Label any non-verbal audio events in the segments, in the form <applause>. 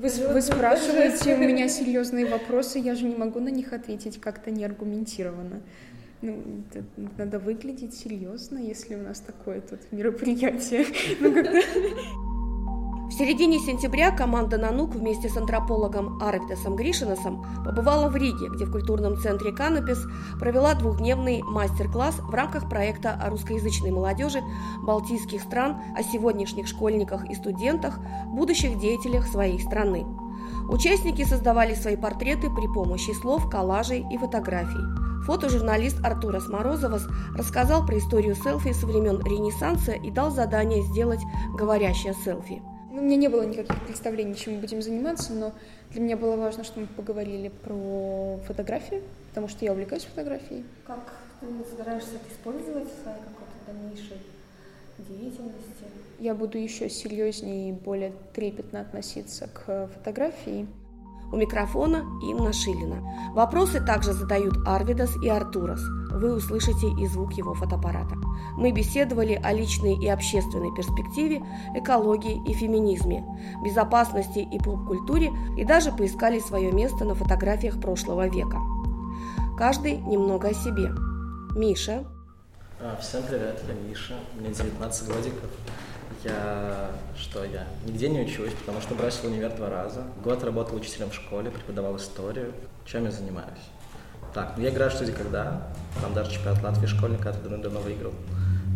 Вы, вы спрашиваете у меня <laughs> серьезные вопросы, я же не могу на них ответить как-то неаргументированно. Ну, надо выглядеть серьезно, если у нас такое тут мероприятие. <laughs> Ну, когда... В середине сентября команда «Нанук» вместе с антропологом Арвидасом Гришиносом побывала в Риге, где в культурном центре «Канопис» провела двухдневный мастер-класс в рамках проекта о русскоязычной молодежи балтийских стран, о сегодняшних школьниках и студентах, будущих деятелях своей страны. Участники создавали свои портреты при помощи слов, коллажей и фотографий. Фотожурналист Артурас Морозовас рассказал про историю селфи со времен Ренессанса и дал задание сделать говорящее селфи. Ну, у меня не было никаких представлений, чем мы будем заниматься, но для меня было важно, что мы поговорили про фотографию, потому что я увлекаюсь фотографией. Как ты собираешься это использовать в своей какой-то дальнейшей деятельности? Я буду еще серьезнее и более трепетно относиться к фотографии. У микрофона Инна Шилина. Вопросы также задают Арвидас и Артурас. Вы услышите и звук его фотоаппарата. Мы беседовали о личной и общественной перспективе, экологии и феминизме, безопасности и поп-культуре и даже поискали свое место на фотографиях прошлого века. Каждый немного о себе. Миша. А, всем привет, я Миша, мне 19 годиков. Я что я? Нигде не учусь, потому что бросил универ два раза. Год работал учителем в школе, преподавал историю. Чем я занимаюсь? Так, ну я играю что где когда. Там даже чемпионат Латвии школьника я давно выиграл.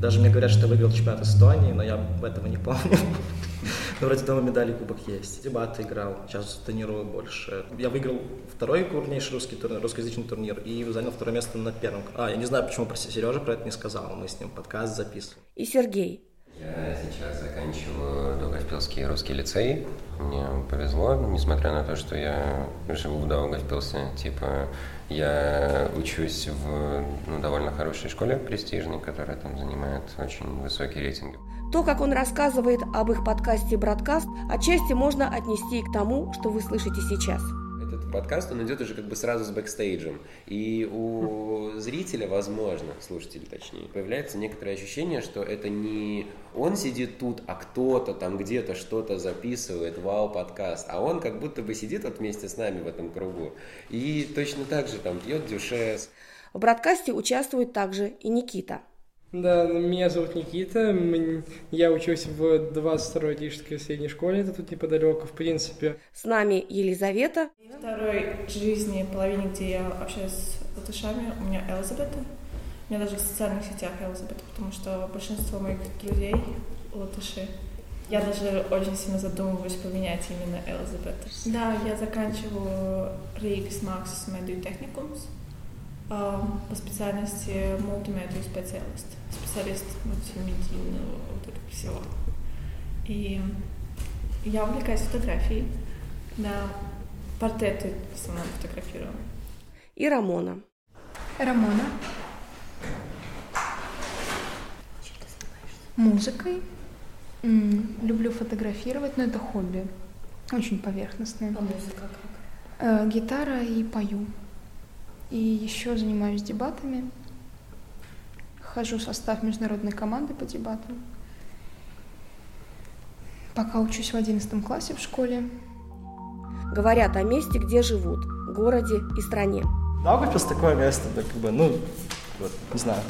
Даже мне говорят, что выиграл чемпионат Эстонии, но я этого не помню. <laughs> Но вроде дома медали и кубок есть. Дебаты играл, сейчас тренирую больше. Я выиграл второй крупнейший русский турнир, русскоязычный турнир и занял второе место на первом. А, я не знаю, почему про Сережа про это не сказал, мы с ним подкаст записывали. И Сергей. Я сейчас заканчиваю Долгопилский русский лицей. Мне повезло, несмотря на то, что я живу в Долгопилсе. Типа, я учусь в ну, довольно хорошей школе престижной, которая там занимает очень высокий рейтинг. То, как он рассказывает об их подкасте «Браткаст», отчасти можно отнести и к тому, что вы слышите сейчас – подкаст, он идет уже как бы сразу с бэкстейджем. И у зрителя, возможно, слушателя точнее, появляется некоторое ощущение, что это не он сидит тут, а кто-то там где-то что-то записывает, вау, подкаст, а он как будто бы сидит вот вместе с нами в этом кругу. И точно так же там пьет дюшес. В бродкасте участвует также и Никита – да, меня зовут Никита, я учусь в 22-й Рижской средней школе, это тут неподалеку, в принципе. С нами Елизавета. Второй жизни, половине, где я общаюсь с латышами, у меня Элизабета. У меня даже в социальных сетях Элизабета, потому что большинство моих друзей латыши. Я даже очень сильно задумываюсь поменять именно Элизабет. Да, я заканчиваю Ригс Макс Медиу Техникумс по специальности мультимедиа специалист, специалист мультимедийного вот этого всего. И я увлекаюсь фотографией, да, портреты в основном фотографирую. И Рамона. Рамона. Музыкой. М-м, люблю фотографировать, но это хобби. Очень поверхностное. А музыка как? Э, гитара и пою. И еще занимаюсь дебатами. Хожу в состав международной команды по дебатам. Пока учусь в одиннадцатом классе в школе. Говорят о месте, где живут, городе и стране. Даугавпилс такое место, да, как бы, ну, вот, не знаю,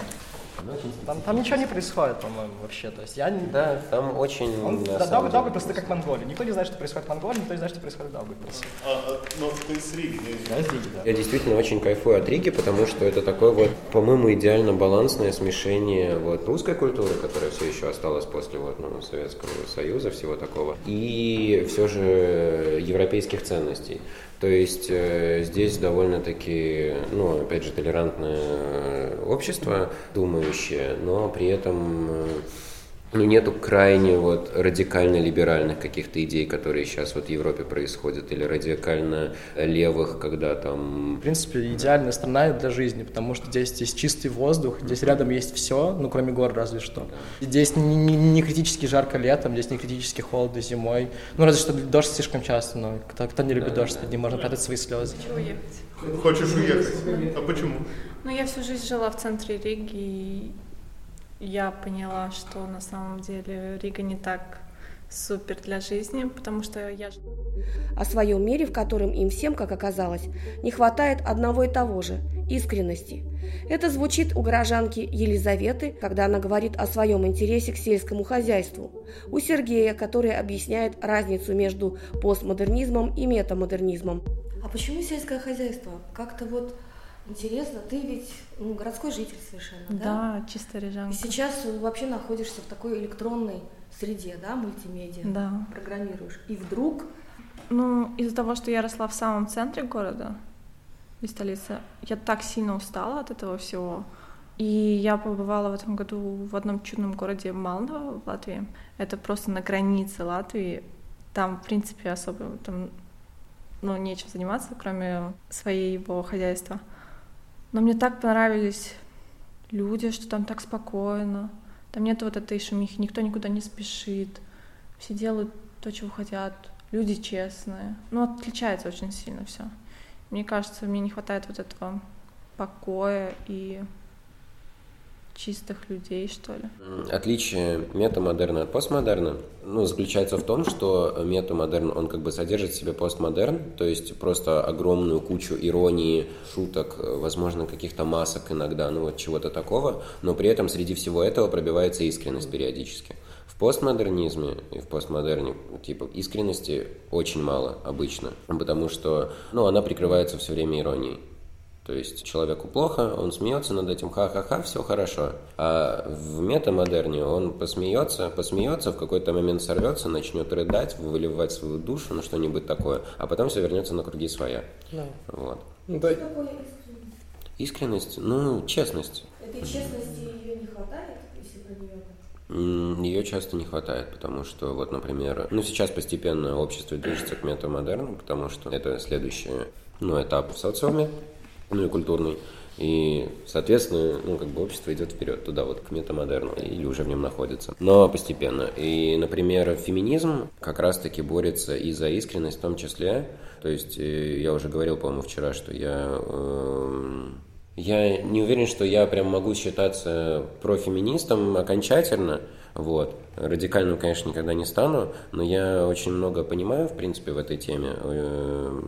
там, там ничего не происходит, по-моему, вообще. То есть я не... Да, там очень... Он, да, Даугавпилс просто как Монголия. Никто не знает, что происходит в Монголии, никто не знает, что происходит в Даугавпилсе. А, а, но ты с Риги. Я с Риги, да. Я действительно очень кайфую от Риги, потому что это такое вот, по-моему, идеально балансное смешение вот русской культуры, которая все еще осталась после вот, ну, Советского Союза, всего такого, и все же европейских ценностей. То есть э, здесь довольно-таки, ну, опять же, толерантное э, общество, думающее, но при этом э, ну, нету крайне вот радикально либеральных каких-то идей, которые сейчас вот в Европе происходят, или радикально левых, когда там... В принципе, идеальная страна для жизни, потому что здесь есть чистый воздух, здесь рядом есть все, ну, кроме гор разве что. Здесь не, не, не критически жарко летом, здесь не критически холодно зимой. Ну, разве что дождь слишком часто, но кто, кто не любит дождь, под ним можно прятать свои слезы. Хочу уехать. Хочешь уехать? А почему? Ну, я всю жизнь жила в центре Риги, я поняла, что на самом деле Рига не так супер для жизни, потому что я... О своем мире, в котором им всем, как оказалось, не хватает одного и того же – искренности. Это звучит у горожанки Елизаветы, когда она говорит о своем интересе к сельскому хозяйству. У Сергея, который объясняет разницу между постмодернизмом и метамодернизмом. А почему сельское хозяйство? Как-то вот интересно, ты ведь ну, городской житель совершенно, да? Да, чисто рижанка. И сейчас вообще находишься в такой электронной среде, да, мультимедиа, да. программируешь. И вдруг... Ну, из-за того, что я росла в самом центре города, из столицы, я так сильно устала от этого всего. И я побывала в этом году в одном чудном городе Малново в Латвии. Это просто на границе Латвии. Там, в принципе, особо там, ну, нечем заниматься, кроме своего хозяйства. Но мне так понравились люди, что там так спокойно. Там нет вот этой шумихи, никто никуда не спешит. Все делают то, чего хотят. Люди честные. Ну, отличается очень сильно все. Мне кажется, мне не хватает вот этого покоя и чистых людей, что ли. Отличие метамодерна от постмодерна ну, заключается в том, что метамодерн, он как бы содержит в себе постмодерн, то есть просто огромную кучу иронии, шуток, возможно, каких-то масок иногда, ну вот чего-то такого, но при этом среди всего этого пробивается искренность периодически. В постмодернизме и в постмодерне типа искренности очень мало обычно, потому что ну, она прикрывается все время иронией. То есть человеку плохо, он смеется над этим, ха-ха-ха, все хорошо. А в метамодерне он посмеется, посмеется, в какой-то момент сорвется, начнет рыдать, выливать свою душу на что-нибудь такое, а потом все вернется на круги своя. Да. Вот. Ну, да. Искренность, ну, честность. Этой честности ее не хватает, если про нее ее часто не хватает, потому что, вот, например, ну, сейчас постепенно общество движется к метамодерну, потому что это следующий ну, этап в социуме, ну и культурный. И, соответственно, ну, как бы общество идет вперед туда, вот, к метамодерну, или уже в нем находится. Но постепенно. И, например, феминизм как раз-таки борется и за искренность в том числе. То есть, э, я уже говорил, по-моему, вчера, что я... Э, я не уверен, что я прям могу считаться профеминистом окончательно, вот. Радикальным, конечно, никогда не стану, но я очень много понимаю, в принципе, в этой теме. Э,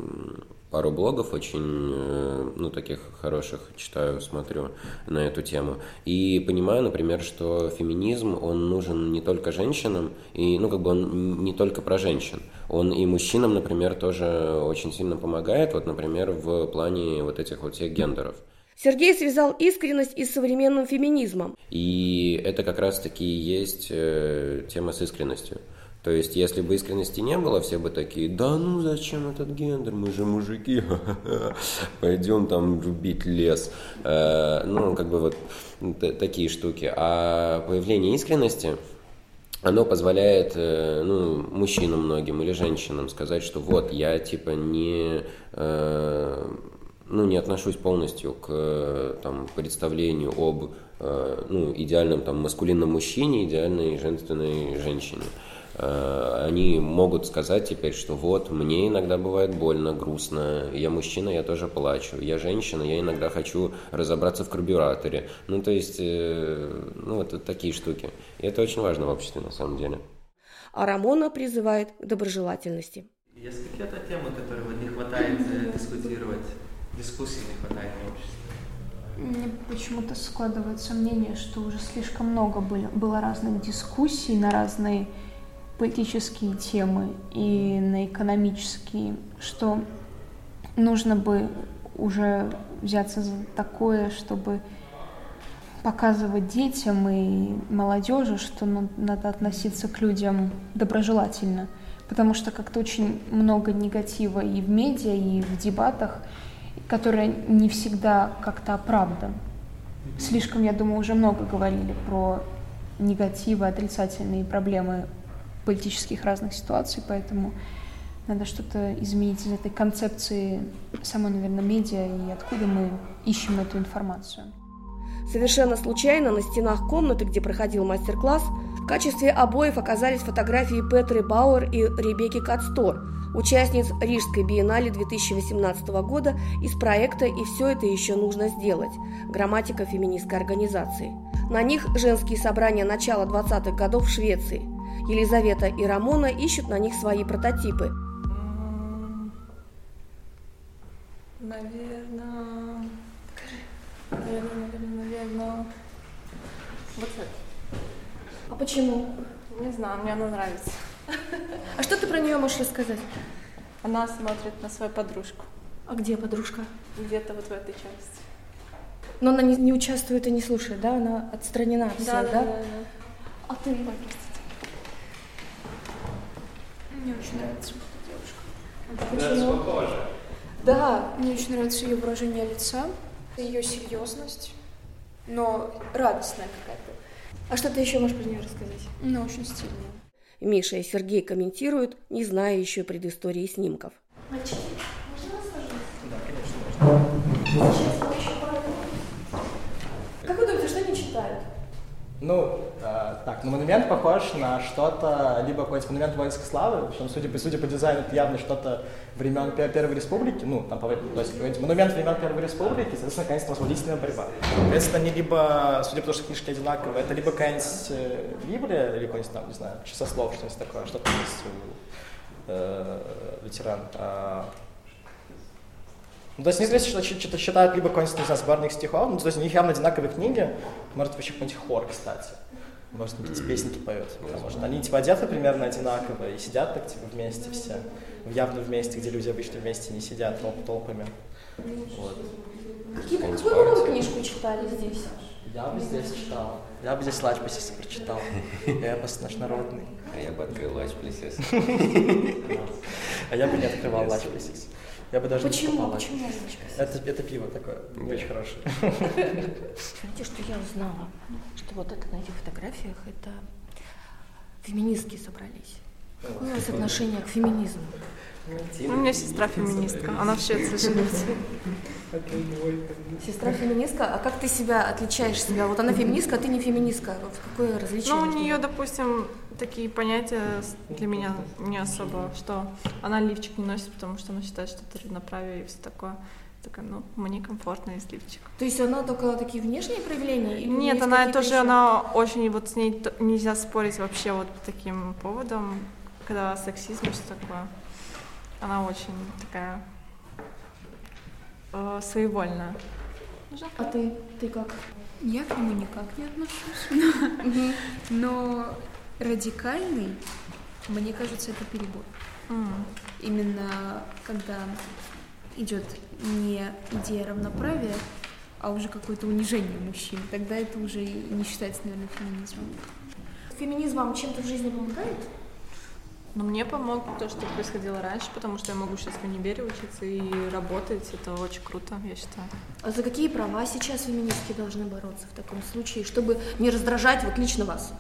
пару блогов очень, э, ну, таких хороших читаю, смотрю на эту тему. И понимаю, например, что феминизм, он нужен не только женщинам, и, ну, как бы он не только про женщин. Он и мужчинам, например, тоже очень сильно помогает, вот, например, в плане вот этих вот всех гендеров. Сергей связал искренность и с современным феминизмом. И это как раз-таки и есть э, тема с искренностью. То есть, если бы искренности не было, все бы такие, да ну зачем этот гендер, мы же мужики, <laughs> пойдем там рубить лес. Э, ну, как бы вот такие штуки. А появление искренности, оно позволяет э, ну, мужчинам многим или женщинам сказать, что вот я типа не, э, ну, не отношусь полностью к там, представлению об ну, идеальном там, маскулинном мужчине, идеальной женственной женщине. Э, они могут сказать теперь, что вот, мне иногда бывает больно, грустно, я мужчина, я тоже плачу, я женщина, я иногда хочу разобраться в карбюраторе. Ну, то есть, э, ну, вот такие штуки. И это очень важно в обществе, на самом деле. А Рамона призывает к доброжелательности. Есть какие-то темы, которые вот не хватает э, дискутировать, дискуссии не хватает в обществе? Мне почему-то складывается мнение, что уже слишком много было, было разных дискуссий на разные политические темы и на экономические, что нужно бы уже взяться за такое, чтобы показывать детям и молодежи, что надо относиться к людям доброжелательно, потому что как-то очень много негатива и в медиа, и в дебатах, которые не всегда как-то оправдан. Слишком, я думаю, уже много говорили про негативы, отрицательные проблемы политических разных ситуаций, поэтому надо что-то изменить из этой концепции самой, наверное, медиа и откуда мы ищем эту информацию. Совершенно случайно на стенах комнаты, где проходил мастер-класс, в качестве обоев оказались фотографии Петры Бауэр и Ребекки Кацтор, участниц Рижской биеннале 2018 года из проекта «И все это еще нужно сделать» грамматика феминистской организации. На них женские собрания начала 20-х годов в Швеции – Елизавета и Рамона ищут на них свои прототипы. Наверное... Наверное, наверное, наверное... Вот это. А почему? Не знаю, мне она нравится. А что ты про нее можешь рассказать? Она смотрит на свою подружку. А где подружка? Где-то вот в этой части. Но она не, не участвует и не слушает, да? Она отстранена вся, да? да, да. А ты? Ой, простите. Мне очень нравится эта девушка. Почему? Да. Мне очень нравится ее выражение лица, ее серьезность, но радостная какая-то. А что ты еще можешь про нее рассказать? Но очень стильная. Миша и Сергей комментируют, не зная еще предыстории снимков. Как вы думаете, что они читают? Ну, э, так, ну монумент похож на что-то, либо какой-то монумент воинской славы, причем, судя по, судя по дизайну, это явно что-то времен Пе- Первой Республики, ну, там, то есть монумент времен Первой Республики, соответственно, конечно, освободительная борьба. Соответственно, они либо, судя по тому, что книжки одинаковые, это либо какая-нибудь э, Библия, или какой-нибудь там, не знаю, часослов, что-нибудь такое, что-то есть у э, ветеран. А, ну, то есть неизвестно, что что-то считают либо какой-нибудь, не знаю, сборник стихов, ну, то есть у них явно одинаковые книги, может, вообще какой-нибудь хор, кстати. Может, какие-то песенки поют. Потому что они типа одеты примерно одинаково и сидят так типа вместе все. Явно вместе, где люди обычно вместе не сидят толп толпами. Вот. Какие, какую вы книжку читали здесь? Я бы здесь читал. Я бы здесь Лачпасис прочитал. Эпос наш народный. А я бы открыл Лач Плесес. <laughs> А я бы не открывал Лачпасис. Я бы даже не Почему? покупал Почему? Лачпасис. Это, это пиво такое, не очень хорошее. <laughs> Знаете, что я узнала? Что вот это на этих фотографиях, это феминистки собрались. Какое у вас отношение к феминизму? У меня сестра феминистка, она в Швеции живет. Сестра феминистка, а как ты себя отличаешь себя? Вот она феминистка, а ты не феминистка. Вот какое различие? Ну, у нее, допустим, такие понятия для меня не особо, что она лифчик не носит, потому что она считает, что это равноправие и все такое. Такая, ну, мне комфортно из лифчик. То есть она только такие внешние проявления? или Нет, она тоже, еще? она очень, вот с ней нельзя спорить вообще вот таким поводом, когда сексизм и все такое. Она очень такая э, своевольная. А ты? Ты как? Я к нему никак не отношусь. Но радикальный, мне кажется, это перебор. М. Именно когда идет не идея равноправия, а уже какое-то унижение мужчин, тогда это уже и не считается, наверное, феминизмом. Феминизм вам чем-то в жизни помогает? Но мне помог то, что происходило раньше, потому что я могу сейчас в универе учиться и работать. Это очень круто, я считаю. А за какие права сейчас феминистки должны бороться в таком случае, чтобы не раздражать вот лично вас?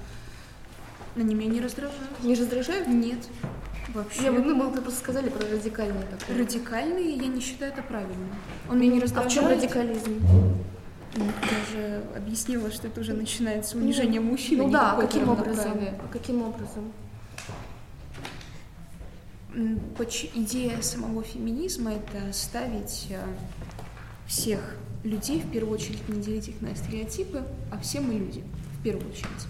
Они меня не раздражают. Не раздражают? Нет. Вообще. Я, ну, мы просто сказали про радикальное такое. Радикальный, я не считаю это правильным. Он меня не А в раздражает. чем радикализм? Ну, Я же объяснила, что это уже начинается унижение мужчин. а Ну да, какое-то каким образом? А каким образом? Идея самого феминизма – это ставить э, всех людей, в первую очередь, не делить их на стереотипы, а все мы люди, в первую очередь.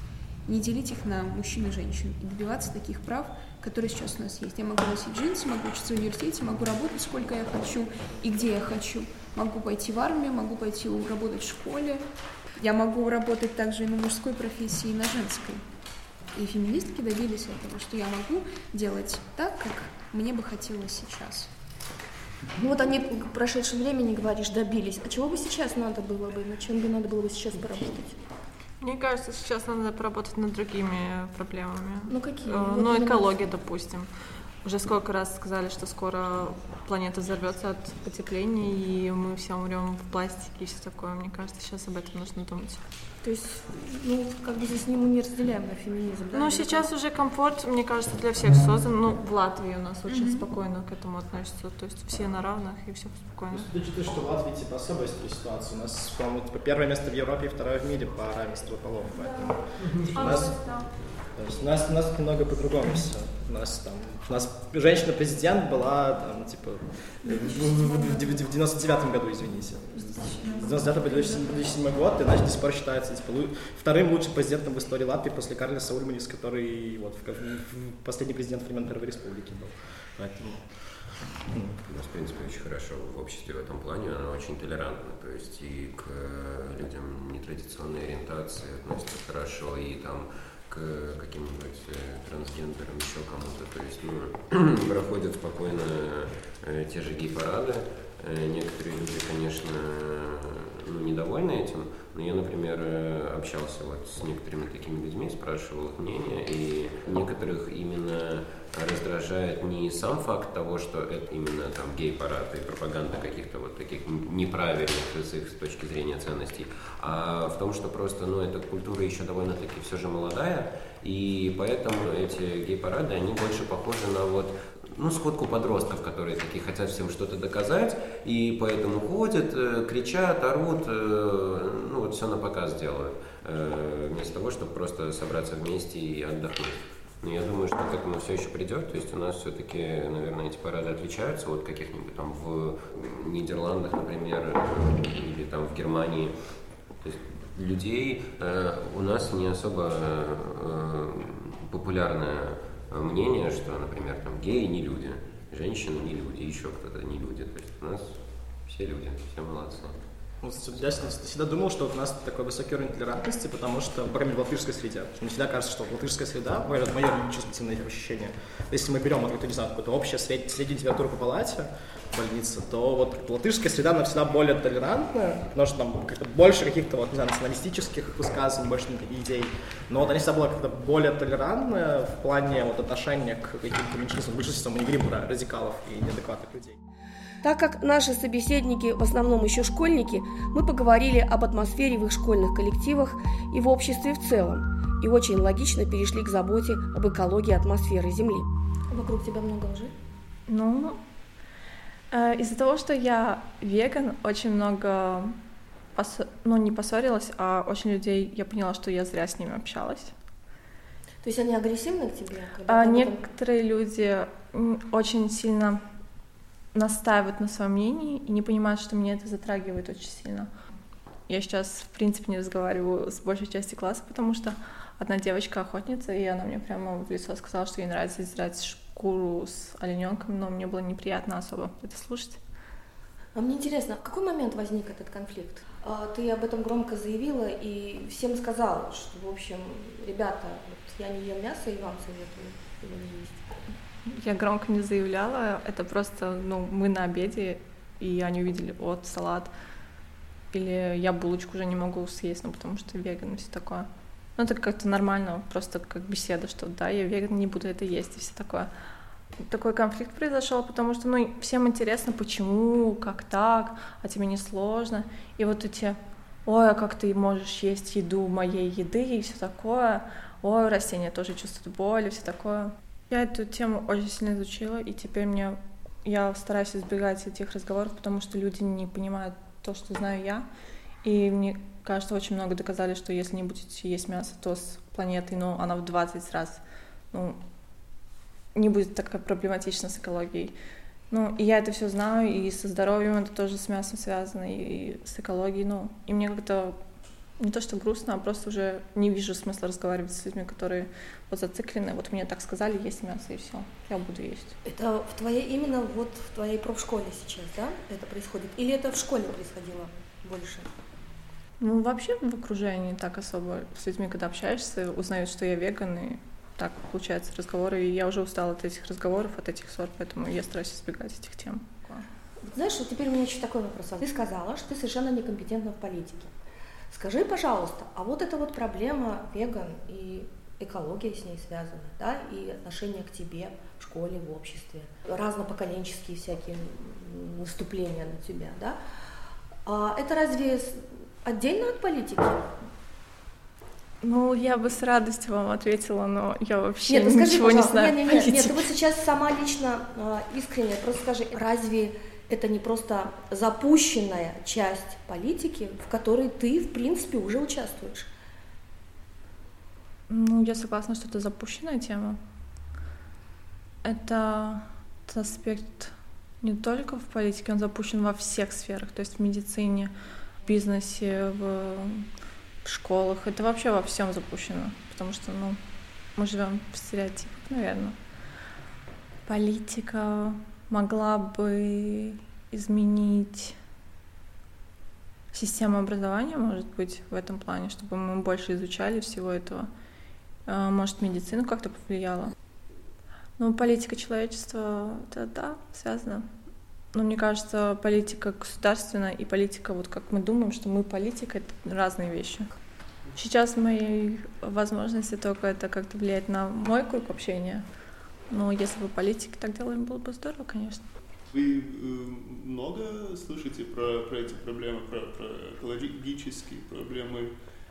Не делить их на мужчин и женщин и добиваться таких прав, которые сейчас у нас есть. Я могу носить джинсы, могу учиться в университете, могу работать сколько я хочу и где я хочу. Могу пойти в армию, могу пойти работать в школе. Я могу работать также и на мужской профессии, и на женской. И феминистки добились этого, что я могу делать так, как мне бы хотелось сейчас. Ну вот они в прошедшем времени, говоришь, добились. А чего бы сейчас надо было бы? Над чем бы надо было бы сейчас поработать? Мне кажется, сейчас надо поработать над другими проблемами. Ну какие? Э, Вот Ну, экология, допустим. Уже сколько раз сказали, что скоро планета взорвется от потепления, и мы все умрем в пластике и все такое. Мне кажется, сейчас об этом нужно думать. То есть, ну, как бы здесь не, мы не разделяем на феминизм. да, Ну, сейчас уже комфорт, мне кажется, для всех создан. Ну, в Латвии у нас очень спокойно к этому относятся. То есть все на равных и все спокойно. Учитывая, что в Латвии типа особая ситуация. У нас, по-моему, типа, первое место в Европе и второе в мире по равенству полов. Поэтому у нас То есть у нас, у нас немного по-другому все. У нас там, у нас женщина-президент была там, типа, в, в, в 99 году, извините. В 99 по 2007 год, иначе до сих пор считается типа, вторым лучшим президентом в истории Латвии после Карлиса Ульманис, который вот, в, в, последний президент времен Первой Республики был. Поэтому у нас, в принципе, очень хорошо в обществе в этом плане, она очень толерантна, то есть и к людям нетрадиционной ориентации относится хорошо, и там каким-нибудь э, трансгендерам, еще кому-то, то есть ну, <clears throat> проходят спокойно э, те же гей-парады, э, некоторые люди, конечно, ну, недовольны этим, но я, например, общался вот с некоторыми такими людьми, спрашивал их мнение, и некоторых именно раздражает не сам факт того, что это именно там гей-парад и пропаганда каких-то вот таких неправильных с их точки зрения ценностей, а в том, что просто, ну, эта культура еще довольно-таки все же молодая, и поэтому эти гей-парады, они больше похожи на вот ну, сходку подростков, которые такие хотят всем что-то доказать, и поэтому ходят, э, кричат, орут, э, ну, вот все на показ делают, э, вместо того, чтобы просто собраться вместе и отдохнуть. Но я думаю, что к этому все еще придет. То есть у нас все-таки, наверное, эти парады отличаются от каких-нибудь там в Нидерландах, например, или там в Германии. То есть людей э, у нас не особо э, популярное мнение, что, например, там геи не люди, женщины не люди, еще кто-то не люди. То есть у нас все люди, все молодцы. Ну, я всегда думал, что у нас такой высокий уровень толерантности, потому что, по крайней мере, в латышской среде. Мне всегда кажется, что латышская среда, мое, мое чувственное ощущение, если мы берем, вот, не знаю, какую-то общую сред, среднюю температуру по палате, больницы, то вот латышская среда, она всегда более толерантная, потому что там как-то больше каких-то, вот, не знаю, националистических высказываний, больше идей. Но вот они всегда была как-то более толерантная в плане вот, отношения к каким-то меньшинствам, большинствам, мы не говорим про радикалов и неадекватных людей. Так как наши собеседники в основном еще школьники, мы поговорили об атмосфере в их школьных коллективах и в обществе в целом, и очень логично перешли к заботе об экологии атмосферы Земли. Вокруг тебя много лжи? Ну, из-за того, что я веган, очень много, пос... ну не поссорилась, а очень людей, я поняла, что я зря с ними общалась. То есть они агрессивны к тебе? А, некоторые люди очень сильно настаивают на своем мнении и не понимают, что меня это затрагивает очень сильно. Я сейчас, в принципе, не разговариваю с большей частью класса, потому что одна девочка охотница, и она мне прямо в лицо сказала, что ей нравится израть шкуру с олененком, но мне было неприятно особо это слушать. А мне интересно, в какой момент возник этот конфликт? А, ты об этом громко заявила и всем сказала, что, в общем, ребята, вот я не ем мясо и вам советую его не есть. Я громко не заявляла, это просто, ну, мы на обеде, и они увидели, вот, салат, или я булочку уже не могу съесть, ну, потому что веган и все такое. Ну, это как-то нормально, просто как беседа, что да, я веган, не буду это есть и все такое. Такой конфликт произошел, потому что, ну, всем интересно, почему, как так, а тебе не сложно. И вот эти, ой, а как ты можешь есть еду моей еды и все такое, ой, растения тоже чувствуют боль и все такое. Я эту тему очень сильно изучила, и теперь мне я стараюсь избегать этих разговоров, потому что люди не понимают то, что знаю я. И мне кажется, очень много доказали, что если не будете есть мясо, то с планетой, ну, она в 20 раз, ну, не будет так проблематично с экологией. Ну, и я это все знаю, и со здоровьем это тоже с мясом связано, и с экологией, ну, и мне как-то не то что грустно, а просто уже не вижу смысла разговаривать с людьми, которые вот зациклены. Вот мне так сказали, есть мясо и все, я буду есть. Это в твоей именно вот в твоей профшколе сейчас, да, это происходит? Или это в школе происходило больше? Ну, вообще в окружении так особо с людьми, когда общаешься, узнают, что я веган, и так получается разговоры, и я уже устала от этих разговоров, от этих ссор, поэтому я стараюсь избегать этих тем. Знаешь, вот теперь у меня еще такой вопрос. Ты сказала, что ты совершенно некомпетентна в политике. Скажи, пожалуйста, а вот эта вот проблема веган и экология с ней связана, да, и отношение к тебе в школе, в обществе, разнопоколенческие всякие наступления на тебя, да, а это разве отдельно от политики? Ну, я бы с радостью вам ответила, но я вообще нет, ну, скажи, ничего не знаю. Нет, нет, нет, нет, ты вот сейчас сама лично э, искренне просто скажи, разве это не просто запущенная часть политики, в которой ты, в принципе, уже участвуешь. Ну, я согласна, что это запущенная тема. Это этот аспект не только в политике, он запущен во всех сферах, то есть в медицине, бизнесе, в, школах. Это вообще во всем запущено, потому что, ну, мы живем в стереотипах, наверное. Политика могла бы изменить систему образования, может быть, в этом плане, чтобы мы больше изучали всего этого. А, может, медицина как-то повлияла. Ну, политика человечества, это да, связано. Но мне кажется, политика государственная и политика, вот как мы думаем, что мы политика, это разные вещи. Сейчас мои возможности только это как-то влиять на мой круг общения. Но если бы политики так делали, было бы здорово, конечно. Вы э, много слышите про, про эти проблемы, про, про экологические проблемы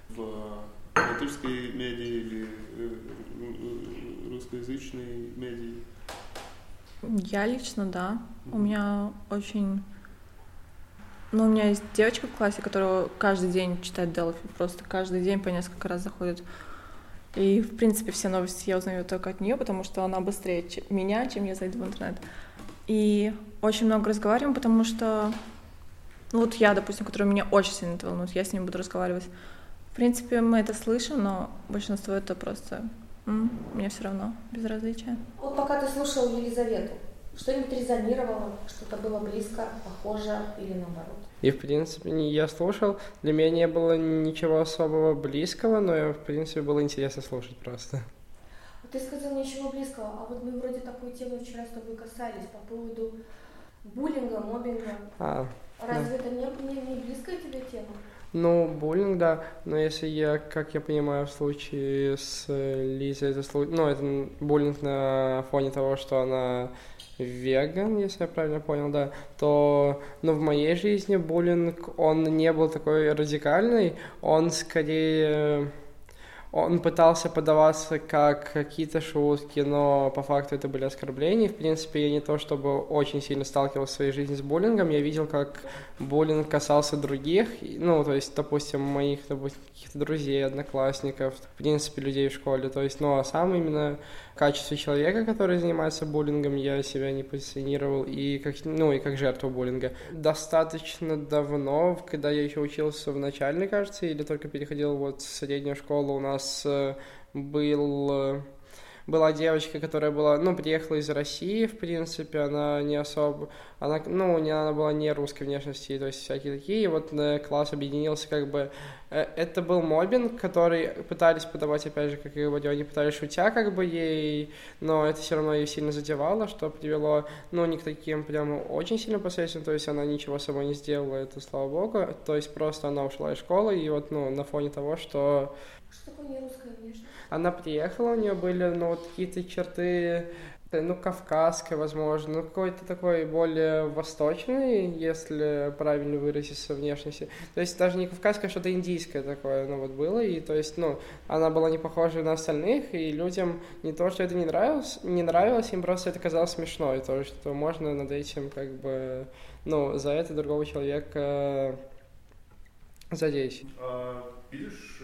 в латышской медии или э, э, русскоязычной медии? Я лично, да. У меня очень... Ну, у меня есть девочка в классе, которая каждый день читает Делфи, просто каждый день по несколько раз заходит. И, в принципе, все новости я узнаю только от нее, потому что она быстрее меня, чем я зайду в интернет. И очень много разговариваем, потому что, ну вот я, допустим, которая меня очень сильно волнует, я с ним буду разговаривать. В принципе, мы это слышим, но большинство это просто мне все равно безразличие. Вот пока ты слушал Елизавету, что-нибудь резонировало, что-то было близко, похоже или наоборот? И, в принципе, я слушал. Для меня не было ничего особого близкого, но, в принципе, было интересно слушать просто. Ты сказал ничего близкого, а вот мы вроде такой темы вчера с тобой касались по поводу буллинга, мобинга. А, Разве да. это не, не, не близкая тебе тема? Ну, буллинг, да, но если я, как я понимаю, в случае с Лизой, это, ну, это буллинг на фоне того, что она веган, если я правильно понял, да, то, ну, в моей жизни буллинг, он не был такой радикальный, он скорее он пытался подаваться как какие-то шутки, но по факту это были оскорбления. В принципе, я не то чтобы очень сильно сталкивался в своей жизни с буллингом, я видел, как буллинг касался других, ну, то есть, допустим, моих, допустим, каких-то друзей, одноклассников, в принципе, людей в школе, то есть, ну, а сам именно качестве человека, который занимается буллингом, я себя не позиционировал и как, ну, и как жертву буллинга. Достаточно давно, когда я еще учился в начальной, кажется, или только переходил вот в среднюю школу, у нас э, был э, была девочка, которая была, ну, приехала из России, в принципе, она не особо, она, ну, не, она была не русской внешности, то есть всякие такие, и вот э, класс объединился, как бы, э, это был мобинг, который пытались подавать, опять же, как и говорю, они пытались шутя, как бы, ей, но это все равно ее сильно задевало, что привело, ну, не к таким прям очень сильно последствиям, то есть она ничего собой не сделала, это слава богу, то есть просто она ушла из школы, и вот, ну, на фоне того, что... Что такое не русская внешность? Она приехала, у нее были, ну, вот какие-то черты, э, ну, кавказской, возможно, ну, какой-то такой более восточный, если правильно выразиться, внешности. То есть даже не кавказское, а что-то индийское такое, ну, вот было, и то есть, ну, она была не похожа на остальных, и людям не то, что это не нравилось, не нравилось, им просто это казалось смешно, и то, что можно над этим, как бы, ну, за это другого человека задеть. А, видишь,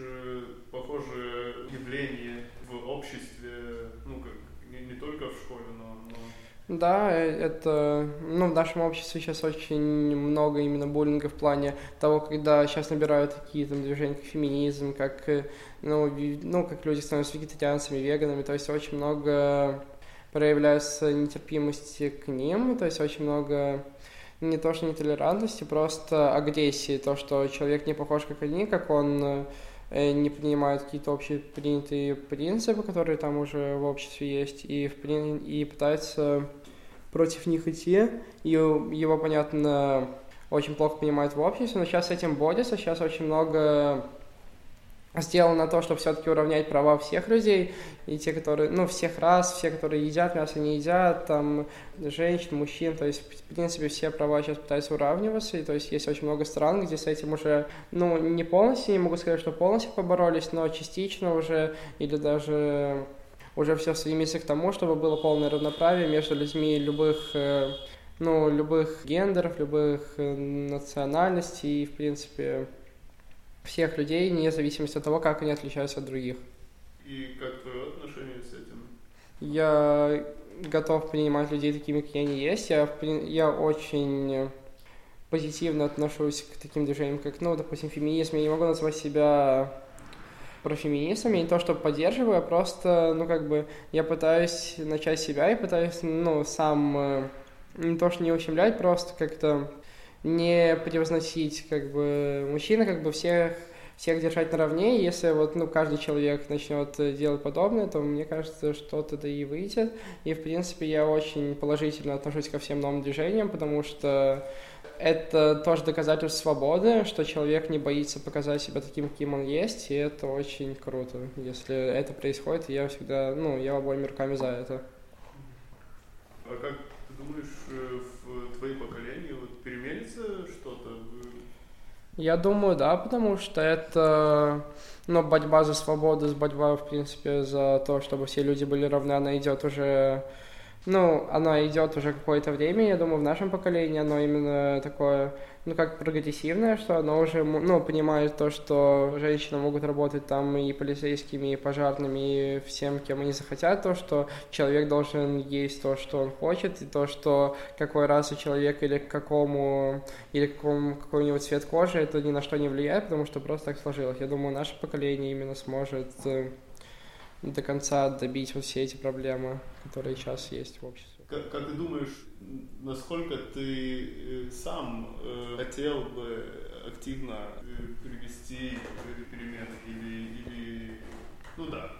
похожие явления в обществе, ну, как не, не только в школе, но, но... Да, это, ну, в нашем обществе сейчас очень много именно буллинга в плане того, когда сейчас набирают такие там движения, как феминизм, как, э, ну, ну, как люди становятся вегетарианцами, веганами, то есть очень много проявляется нетерпимости к ним, то есть очень много не то что нетолерантности, просто агрессии, то, что человек не похож как они, как он Э, не принимают какие-то общепринятые принципы, которые там уже в обществе есть, и, в, и пытаются против них идти. И его, понятно, очень плохо понимают в обществе, но сейчас с этим борются, сейчас очень много сделано то, чтобы все-таки уравнять права всех людей, и те, которые, ну, всех раз, все, которые едят мясо, не едят, там, женщин, мужчин, то есть, в принципе, все права сейчас пытаются уравниваться, и то есть есть очень много стран, где с этим уже, ну, не полностью, не могу сказать, что полностью поборолись, но частично уже, или даже уже все стремится к тому, чтобы было полное равноправие между людьми любых э, ну, любых гендеров, любых э, национальностей, и, в принципе, всех людей, вне зависимости от того, как они отличаются от других. И как твое отношение с этим? Я готов принимать людей такими, какие они есть. Я, я очень позитивно отношусь к таким движениям, как, ну, допустим, феминизм. Я не могу назвать себя профеминистом, я не то, что поддерживаю, а просто, ну, как бы, я пытаюсь начать себя и пытаюсь, ну, сам э, не то, что не ущемлять, просто как-то не превозносить, как бы, мужчина, как бы, всех всех держать наравне, если вот, ну, каждый человек начнет делать подобное, то мне кажется, что-то да и выйдет. И, в принципе, я очень положительно отношусь ко всем новым движениям, потому что это тоже доказательство свободы, что человек не боится показать себя таким, каким он есть, и это очень круто. Если это происходит, я всегда, ну, я обоими руками за это. А как ты думаешь, э, в твоем поколении вот переменится что-то? Я думаю, да, потому что это, ну, борьба за свободу, борьба, в принципе, за то, чтобы все люди были равны, она идет уже ну, оно идет уже какое-то время, я думаю, в нашем поколении оно именно такое, ну, как прогрессивное, что оно уже, ну, понимает то, что женщины могут работать там и полицейскими, и пожарными, и всем, кем они захотят, то, что человек должен есть то, что он хочет, и то, что какой расы человек или к какому, или какому, какой-нибудь цвет кожи, это ни на что не влияет, потому что просто так сложилось. Я думаю, наше поколение именно сможет э, до конца добить вот все эти проблемы, которые сейчас есть в обществе. Как, как ты думаешь, насколько ты э, сам э, хотел бы активно э, привести перемены или, или, ну да,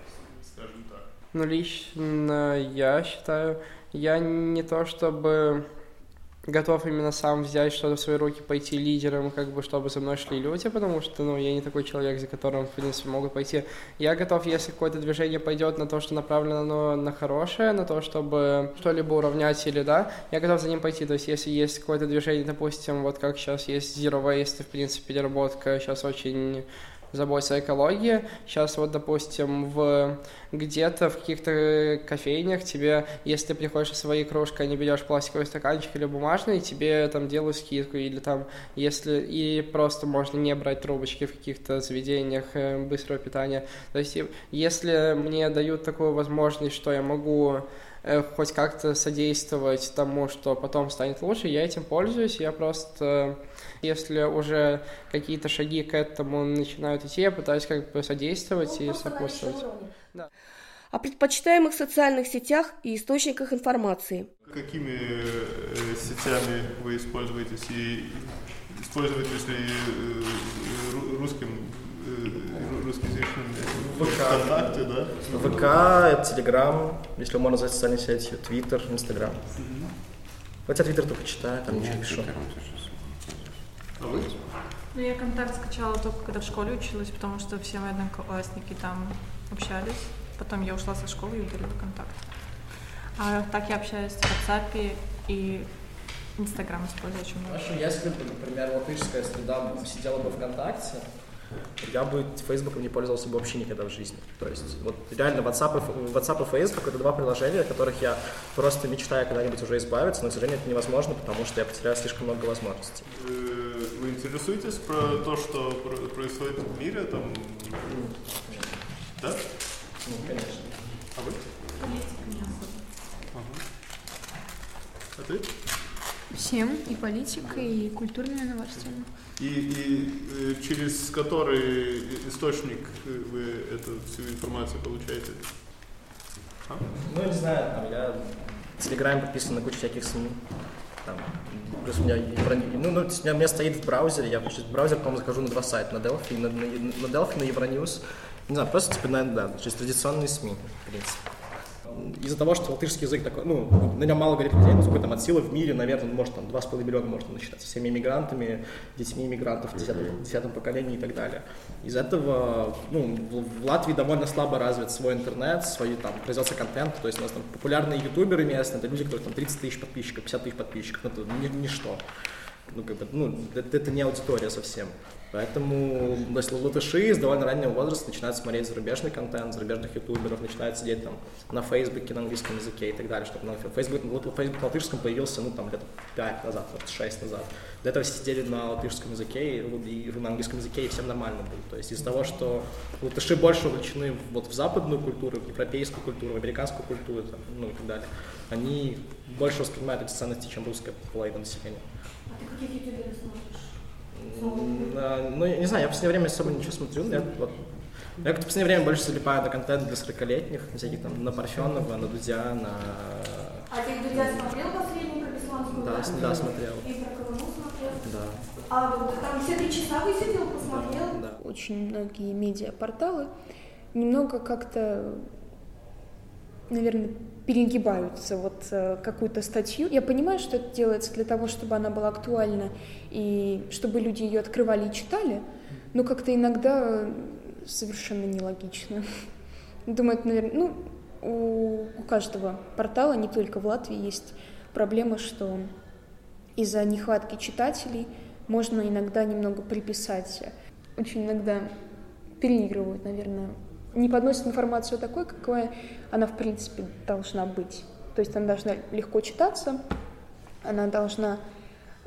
скажем так? Ну, лично я считаю, я не то чтобы готов именно сам взять что-то в свои руки, пойти лидером, как бы, чтобы за мной шли люди, потому что, ну, я не такой человек, за которым, в принципе, могут пойти. Я готов, если какое-то движение пойдет на то, что направлено на, на хорошее, на то, чтобы что-либо уравнять или, да, я готов за ним пойти. То есть, если есть какое-то движение, допустим, вот как сейчас есть Zero Waste, в принципе, переработка сейчас очень заботиться о экологии. Сейчас вот, допустим, в где-то в каких-то кофейнях тебе, если ты приходишь со своей кружкой, не берешь пластиковый стаканчик или бумажный, тебе там делают скидку, или там, если, и просто можно не брать трубочки в каких-то заведениях э, быстрого питания. То есть, если мне дают такую возможность, что я могу э, хоть как-то содействовать тому, что потом станет лучше, я этим пользуюсь, я просто если уже какие-то шаги к этому начинают идти, я пытаюсь как бы содействовать ну, и сопутствовать. Да. О предпочитаемых социальных сетях и источниках информации. Какими э, сетями вы используетесь и используетесь ли э, русским э, русскоязычным ВК. ВКонтакте, да? ВК, Телеграм, если можно назвать социальной сетью, Твиттер, Инстаграм. Хотя Твиттер только читаю, там ничего не пишу. А вы? Ну, я контакт скачала только когда в школе училась, потому что все мои одноклассники там общались. Потом я ушла со школы и удалила контакт. А так я общаюсь в WhatsApp и Инстаграм использую очень много. Хорошо, если бы, например, латышская среда сидела бы ВКонтакте, я бы Фейсбуком не пользовался бы вообще никогда в жизни. То есть вот реально WhatsApp и, WhatsApp и Facebook это два приложения, от которых я просто мечтаю когда-нибудь уже избавиться, но, к сожалению, это невозможно, потому что я потерял слишком много возможностей. Вы, интересуетесь про то, что происходит в мире? Там... Да? Ну, конечно. А вы? Политика не особо. Ага. А ты? Всем, и политика, и культурными новостями. И, и э, через который источник вы эту всю информацию получаете? А? Ну, не знаю, там я в Телеграме подписан на кучу всяких СМИ. Там, плюс у меня, ну, ну, у меня стоит в браузере, я через браузер, по-моему, захожу на два сайта, на Delphi, на, на, на Delphi, на Euronews. Не знаю, просто, типа, на, да, через традиционные СМИ, в принципе из-за того, что латышский язык такой, ну, на нем мало говорит людей, но сколько там от силы в мире, наверное, может, там 2,5 миллиона можно насчитать всеми иммигрантами, детьми иммигрантов в 10, 10 поколении и так далее. Из этого, ну, в Латвии довольно слабо развит свой интернет, свои там производство контента, то есть у нас там популярные ютуберы местные, это люди, которые там 30 тысяч подписчиков, 50 тысяч подписчиков, ну, это ничто ну, как бы, ну, это, это не аудитория совсем. Поэтому если латыши с довольно раннего возраста начинают смотреть зарубежный контент, зарубежных ютуберов, начинают сидеть там на Фейсбуке, на английском языке и так далее, чтобы на Фейсбук, Фейсбук на латышском появился, ну, там, лет 5 назад, вот 6 назад. До этого сидели на латышском языке и, и на английском языке, и всем нормально было. То есть из-за того, что латыши больше увлечены вот в западную культуру, в европейскую культуру, в американскую культуру, там, ну, и так далее, они больше воспринимают эти ценности, чем русская половина населения. А ты каких ютуберов смотришь? Ну, я не знаю, я в последнее время особо ничего смотрю. Я, вот, я в последнее время больше залипаю на контент для 40-летних, всяких там на Парфенова, на Дудя, на... А ты Дудя смотрел последний про Бесланскую? Да, да, да, смотрел. И про Колыму смотрел? Да. А вот там все три часа высидел, посмотрел? Да, да. Очень многие медиапорталы немного как-то, наверное, перегибаются вот э, какую-то статью. Я понимаю, что это делается для того, чтобы она была актуальна и чтобы люди ее открывали и читали, но как-то иногда совершенно нелогично. <laughs> Думаю, это, наверное, ну, у, у каждого портала, не только в Латвии, есть проблема, что из-за нехватки читателей можно иногда немного приписать. Очень иногда переигрывают, наверное, не подносит информацию такой, какой она, в принципе, должна быть. То есть она должна легко читаться, она должна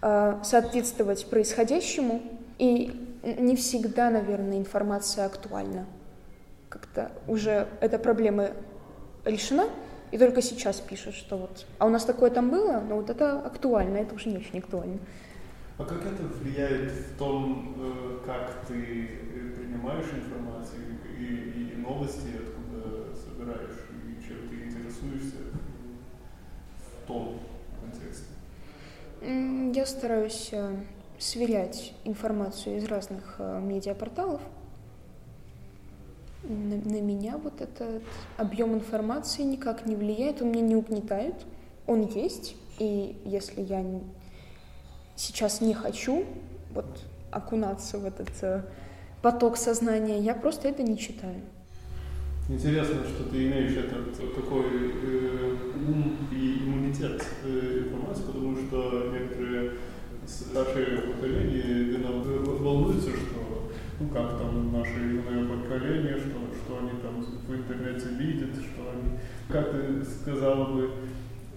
э, соответствовать происходящему, и не всегда, наверное, информация актуальна. Как-то уже эта проблема решена, и только сейчас пишут, что вот, а у нас такое там было, но вот это актуально, это уже не очень актуально. А как это влияет в том, э, как ты принимаешь информацию и, и, новости, откуда собираешь, и чем ты интересуешься в том контексте? Я стараюсь э, сверять информацию из разных медиапорталов. На, на меня вот этот объем информации никак не влияет, он меня не угнетает, он есть, и если я сейчас не хочу вот окунаться в этот э, поток сознания, я просто это не читаю. Интересно, что ты имеешь этот такой э, ум и иммунитет э, информации, потому что некоторые старшие поколения волнуются, что ну как там наше юное поколение, что, что они там в интернете видят, что они, как ты сказала бы,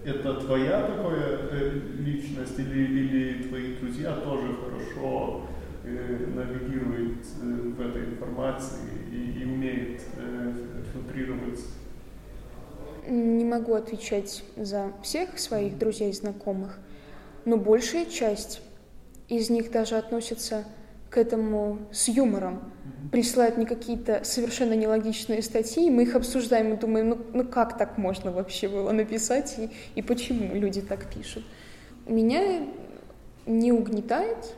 это твоя такая э, личность или, или твои друзья тоже хорошо э, навигируют э, в этой информации и, и умеют э, фильтрировать? Не могу отвечать за всех своих друзей и знакомых, но большая часть из них даже относится к этому с юмором. Присылают мне какие-то совершенно нелогичные статьи, мы их обсуждаем и думаем, ну, ну как так можно вообще было написать и, и почему люди так пишут. Меня не угнетает,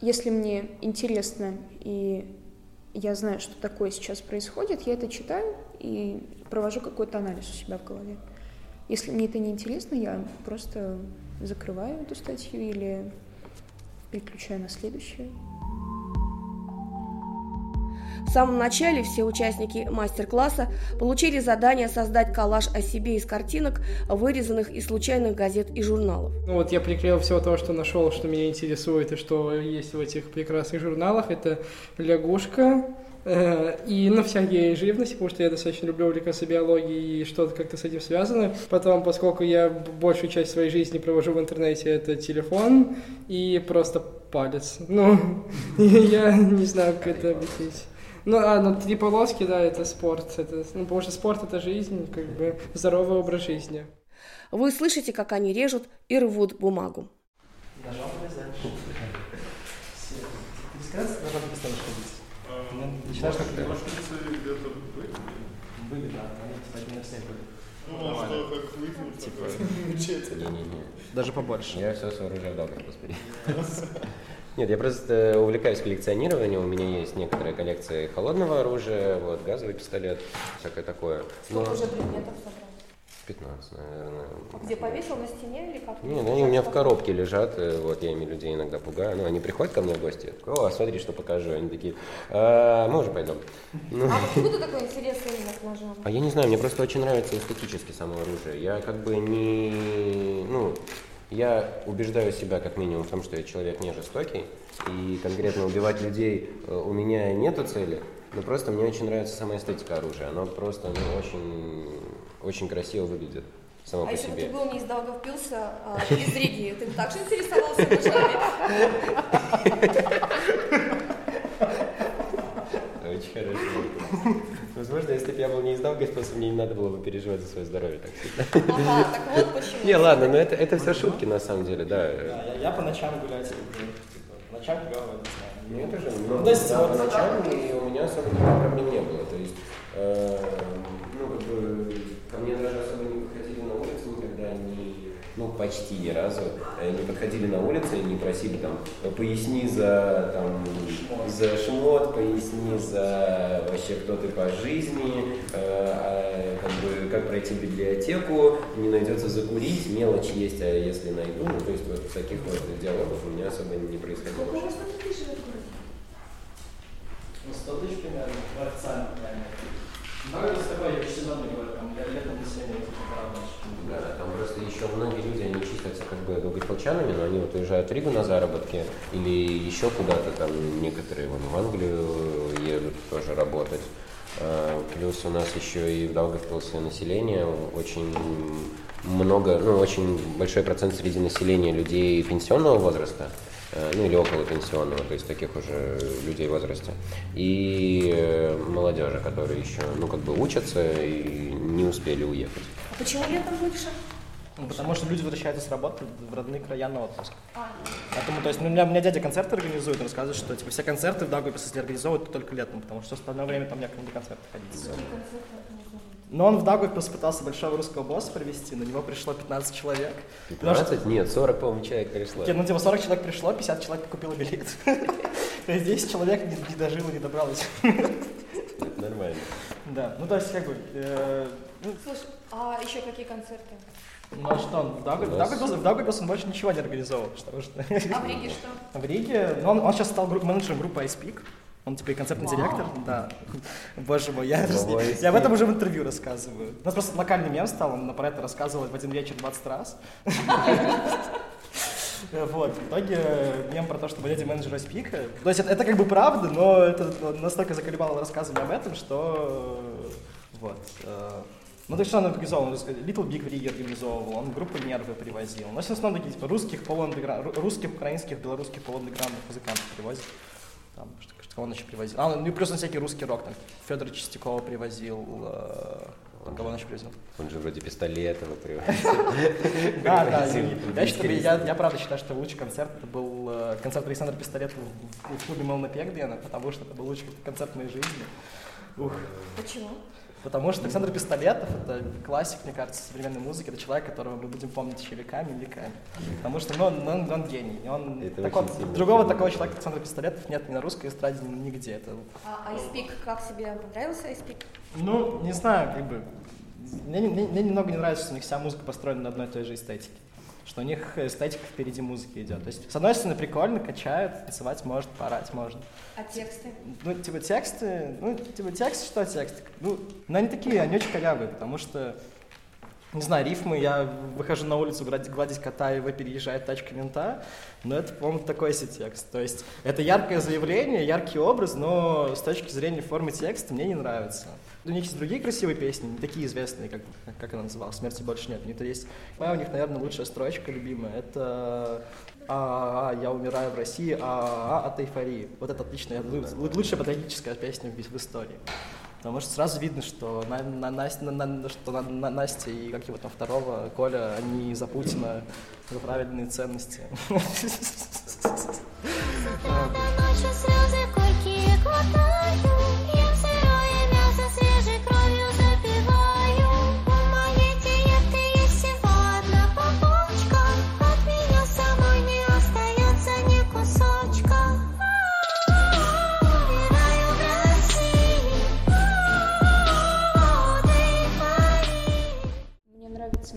если мне интересно и я знаю, что такое сейчас происходит, я это читаю и провожу какой-то анализ у себя в голове. Если мне это не интересно, я просто закрываю эту статью или переключаю на следующую. В самом начале все участники мастер-класса получили задание создать коллаж о себе из картинок, вырезанных из случайных газет и журналов. Ну вот я приклеил все то, что нашел, что меня интересует и что есть в этих прекрасных журналах. Это лягушка, э, и, ну, всякие живности, потому что я достаточно люблю увлекаться биологией и что-то как-то с этим связано. Потом, поскольку я большую часть своей жизни провожу в интернете, это телефон и просто палец. Ну, <laughs> я не знаю, как это объяснить. Ну, а, ну, три полоски, да, это спорт. Это, ну, потому что спорт – это жизнь, как бы здоровый образ жизни. Вы слышите, как они режут и рвут бумагу. Ножом вырезаешь. Ты раз ножом перестанешь ходить? Начинаешь как-то... где-то Были, да, они, кстати, не все были. Что, как выйдем, типа, <laughs> Не-не-не. Даже побольше. Я все сооружаю добро, господи. Нет, я просто увлекаюсь коллекционированием. У меня есть некоторая коллекция холодного оружия, вот, газовый пистолет, всякое такое. Сколько уже предметов собрал? 15, наверное. А где повесил на стене или как? Не, ну они у меня в коробке лежат, э, вот я ими людей иногда пугаю. Ну, они приходят ко мне в гости, о, смотри, что покажу. Они такие, а, мы уже пойдем. Ну, А откуда такой интерес именно к ножам? а я не знаю, мне просто очень нравится эстетически само оружие. Я как бы не, ну, Я убеждаю себя как минимум в том, что я человек не жестокий, и конкретно убивать людей э, у меня нету цели, но просто мне очень нравится сама эстетика оружия. Оно просто ну, очень, очень красиво выглядит само а по если себе. бы ты был не из Даугавпилса, а из Риги, ты бы также интересовался ножами? Очень вопрос. Возможно, если бы я был не из Даугавпилса, мне не надо было бы переживать за свое здоровье так сильно. Ага, так вот почему. Не, ладно, но это, это все шутки на самом деле, да. Да, я, я по ночам гулять люблю. Типа, по ночам клево, не знаю. Мне тоже Ну, много то есть, да, вот- по ночам, и у меня особо никаких проблем не было. То есть, э, ну, как бы, ко мне даже особо не подходили на улице никогда, не, ну, почти ни разу, э, не подходили на улице и не просили там, поясни за, там, за шмот, поясни за вообще кто ты по жизни, э, а, как бы, как пройти в библиотеку, не найдется закурить, мелочь есть, а если найду, ну, то есть вот таких вот диалогов у меня особо не происходило. Ну, 100 тысяч примерно, в официальном это такое, я сезонный говорю, там, я летом весенний, типа, Да, там просто еще многие люди, они числятся как бы долгополчанами, но они вот уезжают в Ригу на заработки или еще куда-то там, некоторые вон в Англию едут тоже работать. А, Плюс у нас еще и в Даугавпилсе население очень много, ну, очень большой процент среди населения людей пенсионного возраста, ну или около пенсионного, то есть таких уже людей в возрасте, и э, молодежи, которые еще, ну, как бы учатся и не успели уехать. А почему летом больше? Ну, потому что люди возвращаются с работы в родные края на отпуск. Поэтому, то есть, ну, у, меня, у меня дядя концерты организует, он рассказывает, что типа, все концерты в Даугавпилсе если организовывают только летом, потому что в остальное время там некому на концерты ходить. Но он в Даугавпилс пытался большого русского босса привести, на него пришло 15 человек. Потому что- 15? Нет, 40, по-моему, человек пришло. Не, ну, типа, 40 человек пришло, 50 человек купило билет. То есть 10 человек не, не дожило, не добралось. Это нормально. Да, ну, то есть, как бы, э, ну, Слушай, а еще какие концерты? ну, а что, он в Даугав- в Даугавпилсе в он больше ничего не организовывал, потому что... А в Риге что? В Риге, ну, он, он сейчас стал групп, менеджером группы iSpeak. Он теперь концертный директор, да. Боже мой, я, Ого, я об этом уже в интервью рассказываю. У нас просто локальный мем стал, он про это рассказывал в один вечер 20 раз. <laughs> Вот, в итоге мем про то, что дядя менеджер iSpeak. То есть это, это как бы правда, но это настолько заколебало рассказывание об этом, что вот. э, Ну, то есть, что он организовал? Он Little Big в Риге организовывал, он группы Нервы привозил. Ну, в основном такие, типа, русских, полуандеграунд, русских, украинских, белорусских полуандеграундных музыкантов привозит. Там, что кого он еще привозил? А, ну и плюс на всякий русский рок, там, Федора Чистякова привозил, э, кого он еще привозил? Он же вроде пистолетова привозил. <laughs> Да, да, Привозил я, я, считаю, гитариста. я, я правда считаю, что лучший концерт это был э, концерт Александра Пистолетова в, клубе Мелна Пегдена, потому что это был лучший концерт моей жизни. Ух. Почему? Потому что Александр Пистолетов — это классик, мне кажется, современной музыки. Это человек, которого мы будем помнить еще веками и веками. Потому что ну, он, он, он гений. И Он Это такой- другого сильно. такого человека, Александр Пистолетов, нет ни на русской эстраде, ни нигде. Это, А iSpeak, как тебе понравился iSpeak? ну, не знаю, как бы... Мне, не- мне- мне немного не нравится, что у них вся музыка построена на одной и той же эстетике. Что у них эстетика впереди музыки идет. То есть, с одной стороны, прикольно, качают, танцевать может, поорать можно. А тексты? Ну, типа тексты, ну, типа текст, что текст? Ну, ну, они такие, они очень корявые, потому что, не знаю, рифмы, я выхожу на улицу гладить, гладить кота, и вы переезжает тачка мента, но это, по-моему, такой себе текст. То есть это яркое заявление, яркий образ, но с точки зрения формы текста мне не нравится. У них есть другие красивые песни, не такие известные, как, как она называлась, «Смерти больше нет». У них есть, моя у них, наверное, лучшая строчка любимая, это а, а, я умираю в России, а, а, от эйфории. Вот это отличная, лу- лучшая патриотическая песня в, в истории. Потому что сразу видно, что, на, на, Настя- на- на- что на- на- Настя и как его там второго, Коля, они за Путина, за правильные ценности. Слезы койки глотаю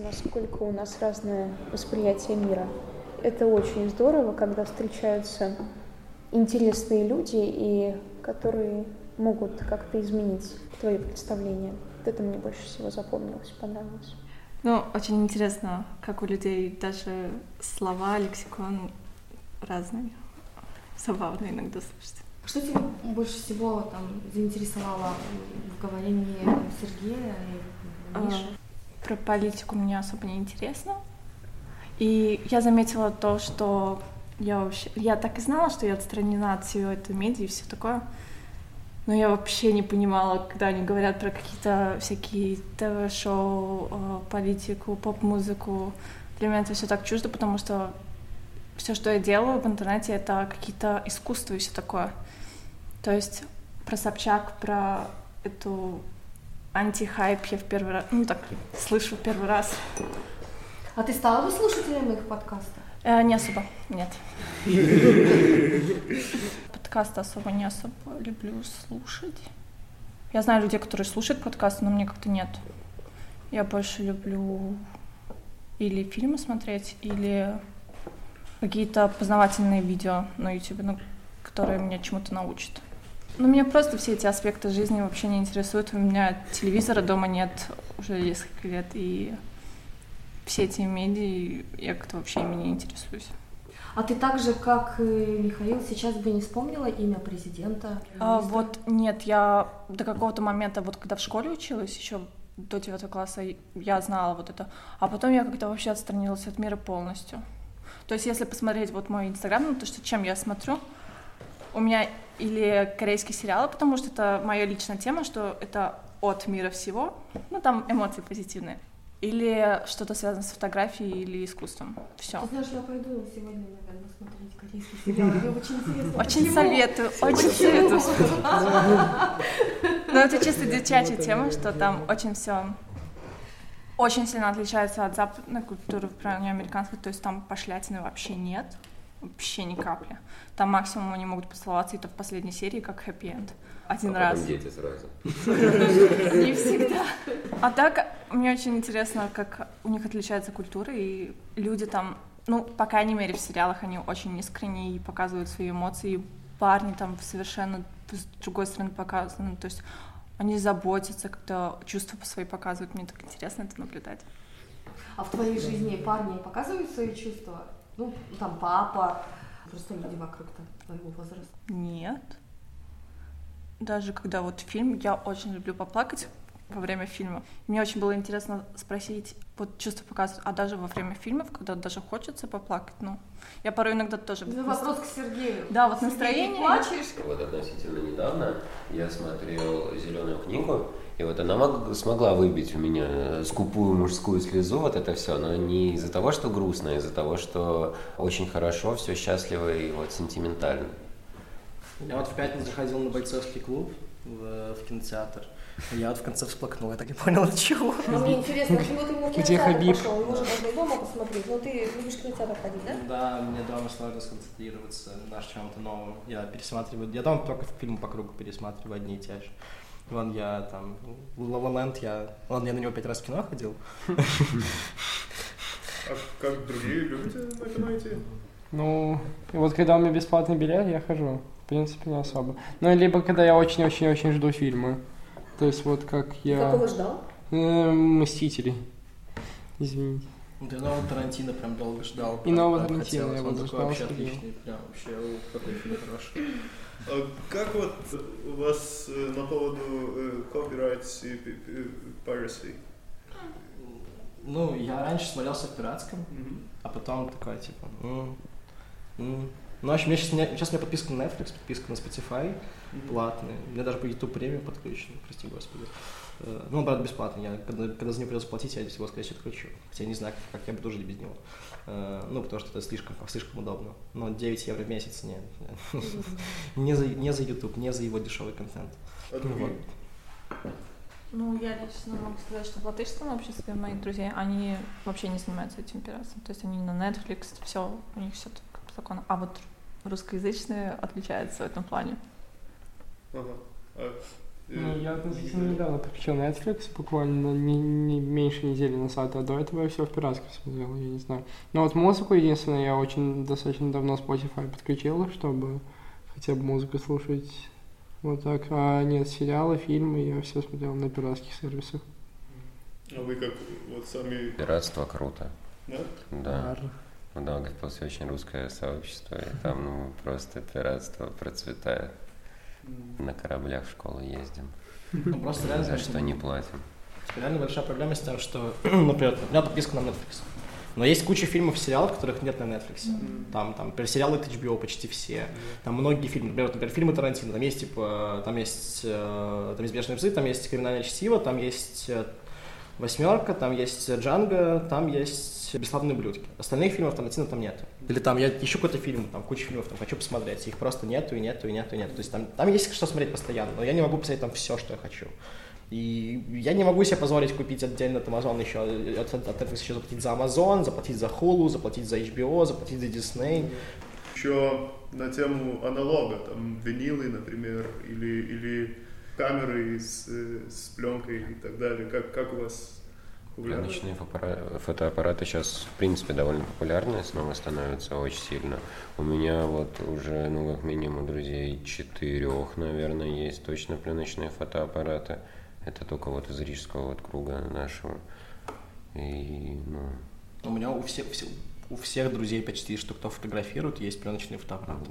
Насколько у нас разное восприятие мира. Это очень здорово, когда встречаются интересные люди, и которые могут как-то изменить твое представление. Вот это мне больше всего запомнилось, понравилось. Ну, очень интересно, как у людей даже слова, лексикон разные. Забавно иногда слушать. Что тебя больше всего там заинтересовало в говорении Сергея и Миши? Про политику мне особо не интересно. И я заметила то, что я вообще... Я так и знала, что я отстранена от всего этой медиа и все такое. Но я вообще не понимала, когда они говорят про какие-то всякие ТВ-шоу, э, политику, поп-музыку. Для меня это все так чуждо, потому что все, что я делаю в интернете, это какие-то искусства и все такое. То есть про Собчак, про эту антихайп я в первый раз, ну так, слышу в первый раз. А ты стала бы слушателем их подкаста? Э, не особо, нет. Подкасты особо не особо люблю слушать. Я знаю людей, которые слушают подкасты, но мне как-то нет. Я больше люблю или фильмы смотреть, или какие-то познавательные видео на YouTube, ну, которые меня чему-то научат. Ну, меня просто все эти аспекты жизни вообще не интересуют. У меня телевизора дома нет уже несколько лет, и все эти медиа, я как-то вообще ими не интересуюсь. А ты так же, как и Михаил, сейчас бы не вспомнила имя президента? А, вот нет, я до какого-то момента, вот когда в школе училась, еще до девятого класса, я знала вот это, а потом я как-то вообще отстранилась от мира полностью. То есть, если посмотреть вот мой инстаграм, ну, то что чем я смотрю, у меня или корейские сериалы, потому что это моя личная тема, что это от мира всего, ну там эмоции позитивные, или что-то связано с фотографией или искусством. Все. Ты знаешь, я пойду сегодня, наверное, смотреть корейский <laughs> сериал. Мне очень интересно. Очень почему? советую, очень советую. <laughs> Но это чисто девчачья тема, что там очень все очень сильно отличается от западной культуры в плане американской, то есть там пошлятины вообще нет, вообще ни капли. Там максимум они могут поцеловаться, и то в последней серии как хэппи-энд. Один а раз. дети сразу. <laughs> Не всегда. А так, мне очень интересно, как у них отличается культура, и люди там, ну, по крайней мере, в сериалах они очень искренне и показывают свои эмоции, и парни там совершенно с другой стороны показаны, то есть они заботятся, как-то чувства свои показывают, мне так интересно это наблюдать. А в твоей жизни парни показывают свои чувства? Ну, там папа, просто люди вокруг там твоего возраста. Нет. Даже когда вот фильм, я очень люблю поплакать во время фильма. Мне очень было интересно спросить, вот чувства показывают, а даже во время фильмов, когда даже хочется поплакать, ну, я порой иногда тоже... Это вопрос к Сергею. Да, вот Сергей, настроение... плачешь? Вот относительно недавно я смотрел «Зеленую книгу», и вот она мог, смогла выбить у меня скупую мужскую слезу, вот это все, но не из-за того, что грустно, а из-за того, что очень хорошо, все счастливо и вот сентиментально. Я вот в пятницу заходил на бойцовский клуб в, в кинотеатр. Я вот в конце всплакнул, я так и понял, от чего. А мне интересно, почему ты в Где кинотеатр Хабиб? пошел? Его же можно и дома посмотреть. Но ты любишь в кинотеатр ходить, да? Да, мне дома сложно сконцентрироваться на чем-то новом. Я пересматриваю, я дома только фильмы по кругу пересматриваю одни и те же. Вон я там, Land, я... Ладно, я на него пять раз в кино ходил. А как другие любите на кино идти? Ну, и вот когда у меня бесплатный билет, я хожу. В принципе, не особо. Ну, либо когда я очень-очень-очень жду фильмы. То есть вот как я... Какого ждал? Э, Мстителей. Извините. Да, нового Тарантино прям долго ждал. И нового Тарантино я Он вот такой ждал, вообще отличный, прям вообще какой фильм хороший. А как вот у вас э, на поводу э, copyright и пи- piracy? Ну, я раньше смотрелся в пиратском, а потом такой, типа, м, м. Ну, в общем, сейчас, у меня, сейчас у меня подписка на Netflix, подписка на Spotify платная. У меня даже по YouTube премиум подключен, прости господи. Э, Ну, он, правда, бесплатный. Я, когда, когда за него придется платить, я его, скорее всего, отключу. Хотя я не знаю, как, как я буду жить без него. Э, Ну, потому что это слишком, слишком удобно. Но 9 евро в месяц нет. Не за, не за YouTube, не за его дешевый контент. А? Ну, я лично могу сказать, что в латышском обществе моих друзей, они вообще не занимаются этим пиратством. То есть они на Netflix, все, у них все по закону. А вот русскоязычные отличаются в этом плане. Ага. А, э, Ну, я относительно недавно подключил Netflix, буквально не, не меньше недели назад, а до этого я все в пиратском смотрел, я не знаю. Но вот музыку единственное, я очень достаточно давно Spotify подключил, чтобы хотя бы музыку слушать вот так. А нет, сериалы, фильмы я все смотрел на пиратских сервисах. А вы как вот сами, Пиратство круто. да? Да. В Даугавпилсе очень русское сообщество, и там ну, просто пиратство процветает. На кораблях в школу ездим. Ну, просто реально, За что не платим. реально большая проблема с тем, что, <clears throat> например, у меня подписка на Netflix. Но есть куча фильмов и сериалов, которых нет на Netflix. Там, там, например, сериалы от HBO почти все. Там многие фильмы. Например, вот, например, фильмы Тарантино. Там есть, типа, там есть, э, там есть «Бешеные псы», там есть «Криминальное чтиво», там есть э, «Восьмерка», там есть «Джанго», там есть «Бесславные блюдки». Остальных фильмов Тарантино там нет. Или там я ищу какой-то фильм, там куча фильмов, там хочу посмотреть, их просто нету и нету и нету и нету. То есть там, там есть что смотреть постоянно, но я не могу посмотреть там все, что я хочу. И я не могу себе позволить купить отдельно от Amazon еще, от, от Netflix еще заплатить за Amazon, заплатить за Hulu, заплатить за HBO, заплатить за Disney. Еще на тему аналога, там винилы, например, или, или камеры с, э, с пленкой и так далее. Как, как у вас популярно? Пленочные фотоаппара- фотоаппараты сейчас, в принципе, довольно популярны, снова становятся очень сильно. У меня вот уже, ну, как минимум, друзей четырех, наверное, есть точно пленочные фотоаппараты. Это только вот из рижского вот круга нашего. И, ну, У меня у всех, все- у всех друзей почти, что кто фотографирует, есть пленочные фотоаппараты.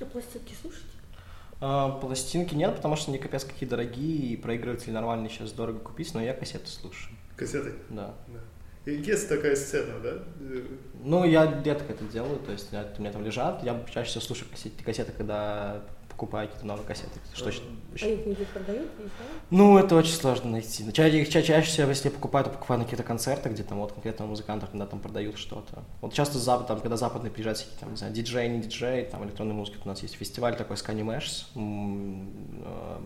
А пластинки слушаете? А, пластинки нет, потому что они капец какие дорогие, и проигрыватели нормальные сейчас дорого купить, но я кассеты слушаю. Кассеты? Да. И есть такая сцена, да? Ну, я редко это делаю, то есть у меня там лежат, я чаще всего слушаю кассеты, кассеты когда покупаю какие-то новые кассеты. Что, ч- А их нигде продают, ну, это очень сложно найти. Но ча- ча- чаще всего, если я покупаю, то покупаю на какие-то концерты, где там вот конкретного музыканта, когда там продают что-то. Вот часто запад, там, когда западные приезжают, всякие, там, не знаю, диджей, не диджей, там электронной музыки, у нас есть фестиваль такой Scanny Mesh.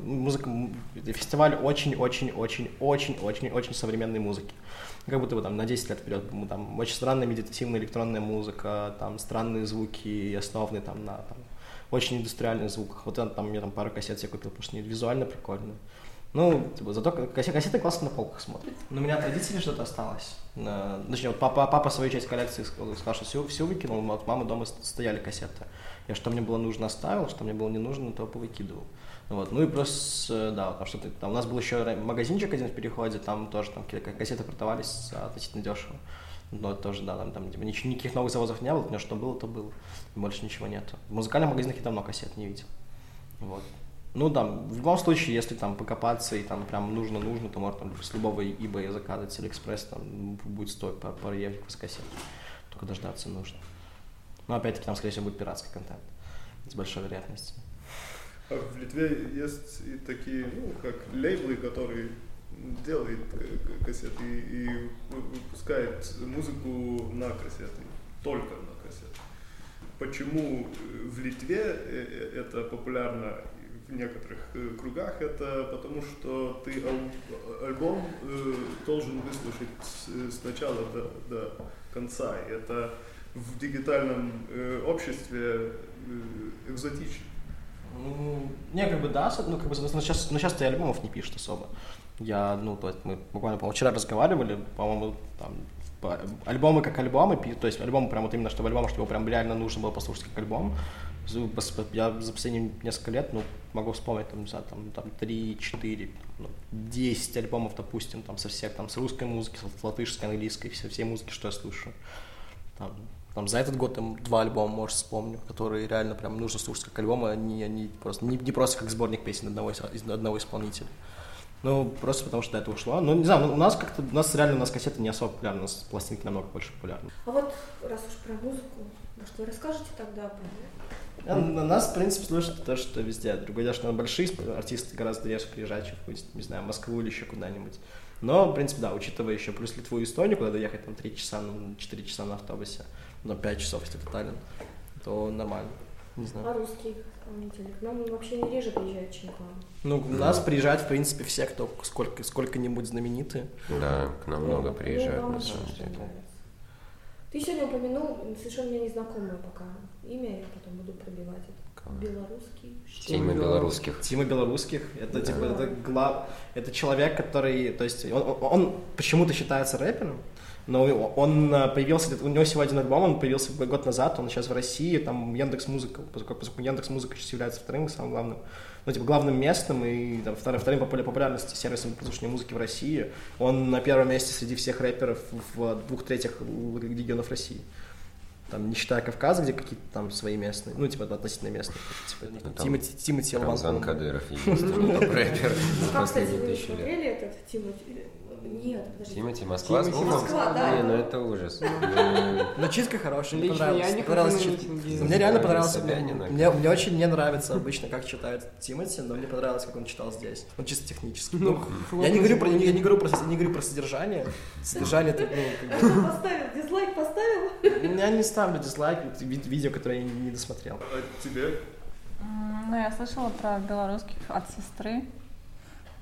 Музыка, м, это фестиваль очень-очень-очень-очень-очень современной музыки. Как будто бы там на 10 лет вперед, там очень странная медитативная электронная музыка, там странные звуки, основанные там на там, очень индустриальных звуках. Вот это, там, я там пару кассет себе купил, потому что они визуально прикольно. Ну, типа, зато кассеты, кассеты классно на полках смотрят. Но у меня от родителей что-то осталось. Э, Точнее, вот папа, папа свою часть коллекции ск- сказал, что все, все выкинул, от мамы дома стояли кассеты. Я что мне было нужно оставил, что мне было не нужно, то повыкидывал. Вот. Ну и просто, э, да, там что-то, там у нас был еще магазинчик один в переходе, там тоже там какие-то кассеты продавались относительно дешево. Но тоже, да, там, там типа, нич- никаких новых завозов не было, у меня что было, то было. Больше ничего нету. В музыкальных магазинах я давно кассет не видел. Вот. Ну да, в любом случае, если там покопаться и там прям нужно-нужно, то можно там с любого eBay заказать, с Алиэкспресс, там будет стоить по пару евро с кассет. Только дождаться нужно. Но опять-таки там, скорее всего, будет пиратский контент. С большой вероятностью. А в Литве есть и такие, ну, как лейблы, которые к- кассеты и вы- выпускают музыку на кассеты, только на кассеты. Почему в Литве э, э, это популярно в некоторых э, кругах? Это потому что ты ал- альбом должен выслушать сначала до, до конца. Это в дигитальном обществе экзотично. Ну, не, как бы да, ну, как бы, но сейчас, но сейчас-то и альбомов не пишут особо. Я, ну, то есть мы буквально, по-моему, вчера разговаривали, по-моему, там, по- альбомы как альбомы, то есть альбомы прям вот именно, чтобы альбом, чтобы его прям реально нужно было послушать как альбом. Я за последние несколько лет, ну, могу вспомнить, там, не там, там 3, 4, ну, 10 альбомов, допустим, там, со всех, там, с русской музыки, с латышской, английской, все, все музыки, что я слушаю. Там, там за этот год там два альбома, может, вспомню, которые реально прям нужно слушать как альбомы, они, они просто, не, не просто как сборник песен одного, из одного исполнителя. Ну, просто потому что до этого ушло. Ну, не знаю, у нас как-то, у нас реально, у нас кассеты не особо популярны, у нас пластинки намного больше популярны. А вот раз уж про музыку, может, вы расскажете тогда про... А На нас, в принципе, слушают то, что везде. Другое дело, что на большие артисты гораздо реже приезжают, чем в какую-нибудь, не знаю, Москву или еще куда-нибудь. Но, в принципе, да, учитывая еще плюс Литву и Эстонию, куда доехать там 3 часа, ну, 4 часа на автобусе, ну, 5 часов, если это Таллин, то нормально. Не знаю. А русских исполнителей? К нам вообще не реже приезжают, чем к вам. Ну, у нас приезжают, в принципе, все, кто сколько, сколько-нибудь знаменитые. Да, к нам много Ну, приезжают, на самом деле. нравится? Ты сегодня упомянул совершенно мне незнакомое пока имя, я потом буду пробивать это. Белорусский. Тима белорусских. Тима Белорусских. Это Да. типа это глав... это человек, который, то есть он, он почему-то считается рэпером, но он э, появился, у него всего один альбом, он появился год назад, он сейчас в России, там Яндекс Музыка, поскольку, поскольку Яндекс Музыка сейчас является вторым самым главным, ну типа главным местом и там, вторым, вторым по популя- популярности сервисом прослушивания музыки в России. Он на первом месте среди всех рэперов в двух третьих регионов России. Там, не считая Кавказа, где какие-то там свои местные, ну, типа, относительно местные. Типа, Ну, там Тимати, Тимати Рамзан Албанкон. Кадыров топ-рэпер за А, кстати, вы смотрели этот Тимати? Нет, подождите. Тимати Москва? Тимати Ну, Москва, да. Не, ну это ужас. Ну, Начитка хорошая, мне понравилась. я не понравилась. Мне реально понравился. Мне, мне очень не нравится обычно, как читает Тимати, но мне понравилось, как он читал здесь. Он чисто технически. Ну, я не говорю про, я не говорю про, я не говорю про содержание. Содержание это, ну, Поставил, дизлайк поставил? я не ставлю дизлайк ви- видео, которое я не, досмотрел. А тебе? Ну, я слышала про белорусских от сестры,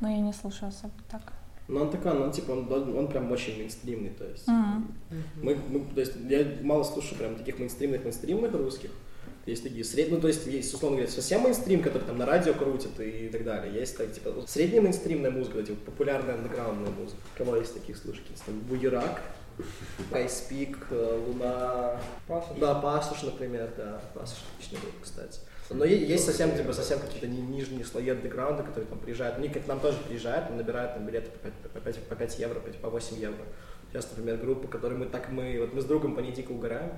но я не слушаю особо так. Но он такой, ну, он типа, он, он прям очень мейнстримный, то есть. М. Мы, мы, то есть я мало слушаю прям таких мейнстримных мейнстримных русских. Есть такие средние, ну то есть есть, условно говоря, совсем мейнстрим, который там на радио крутит и так далее. Есть так, типа, средняя мейнстримная музыка, типа популярная андеграундная музыка. Кого есть таких слушателей? Там Буерак, Айспик, э, Луна. Пасуш. Да, Пасуш, например, да. Пасуш отличная группа, кстати. Но есть совсем, типа, совсем какие-то ни- нижние слои андеграунда, которые там приезжают. Они к нам тоже приезжают, там набирают там билеты по 5, по 5, по 5 евро, по- по 8 евро. Сейчас, например, группа, которую мы так, мы, вот мы с другом по ней дико угораем,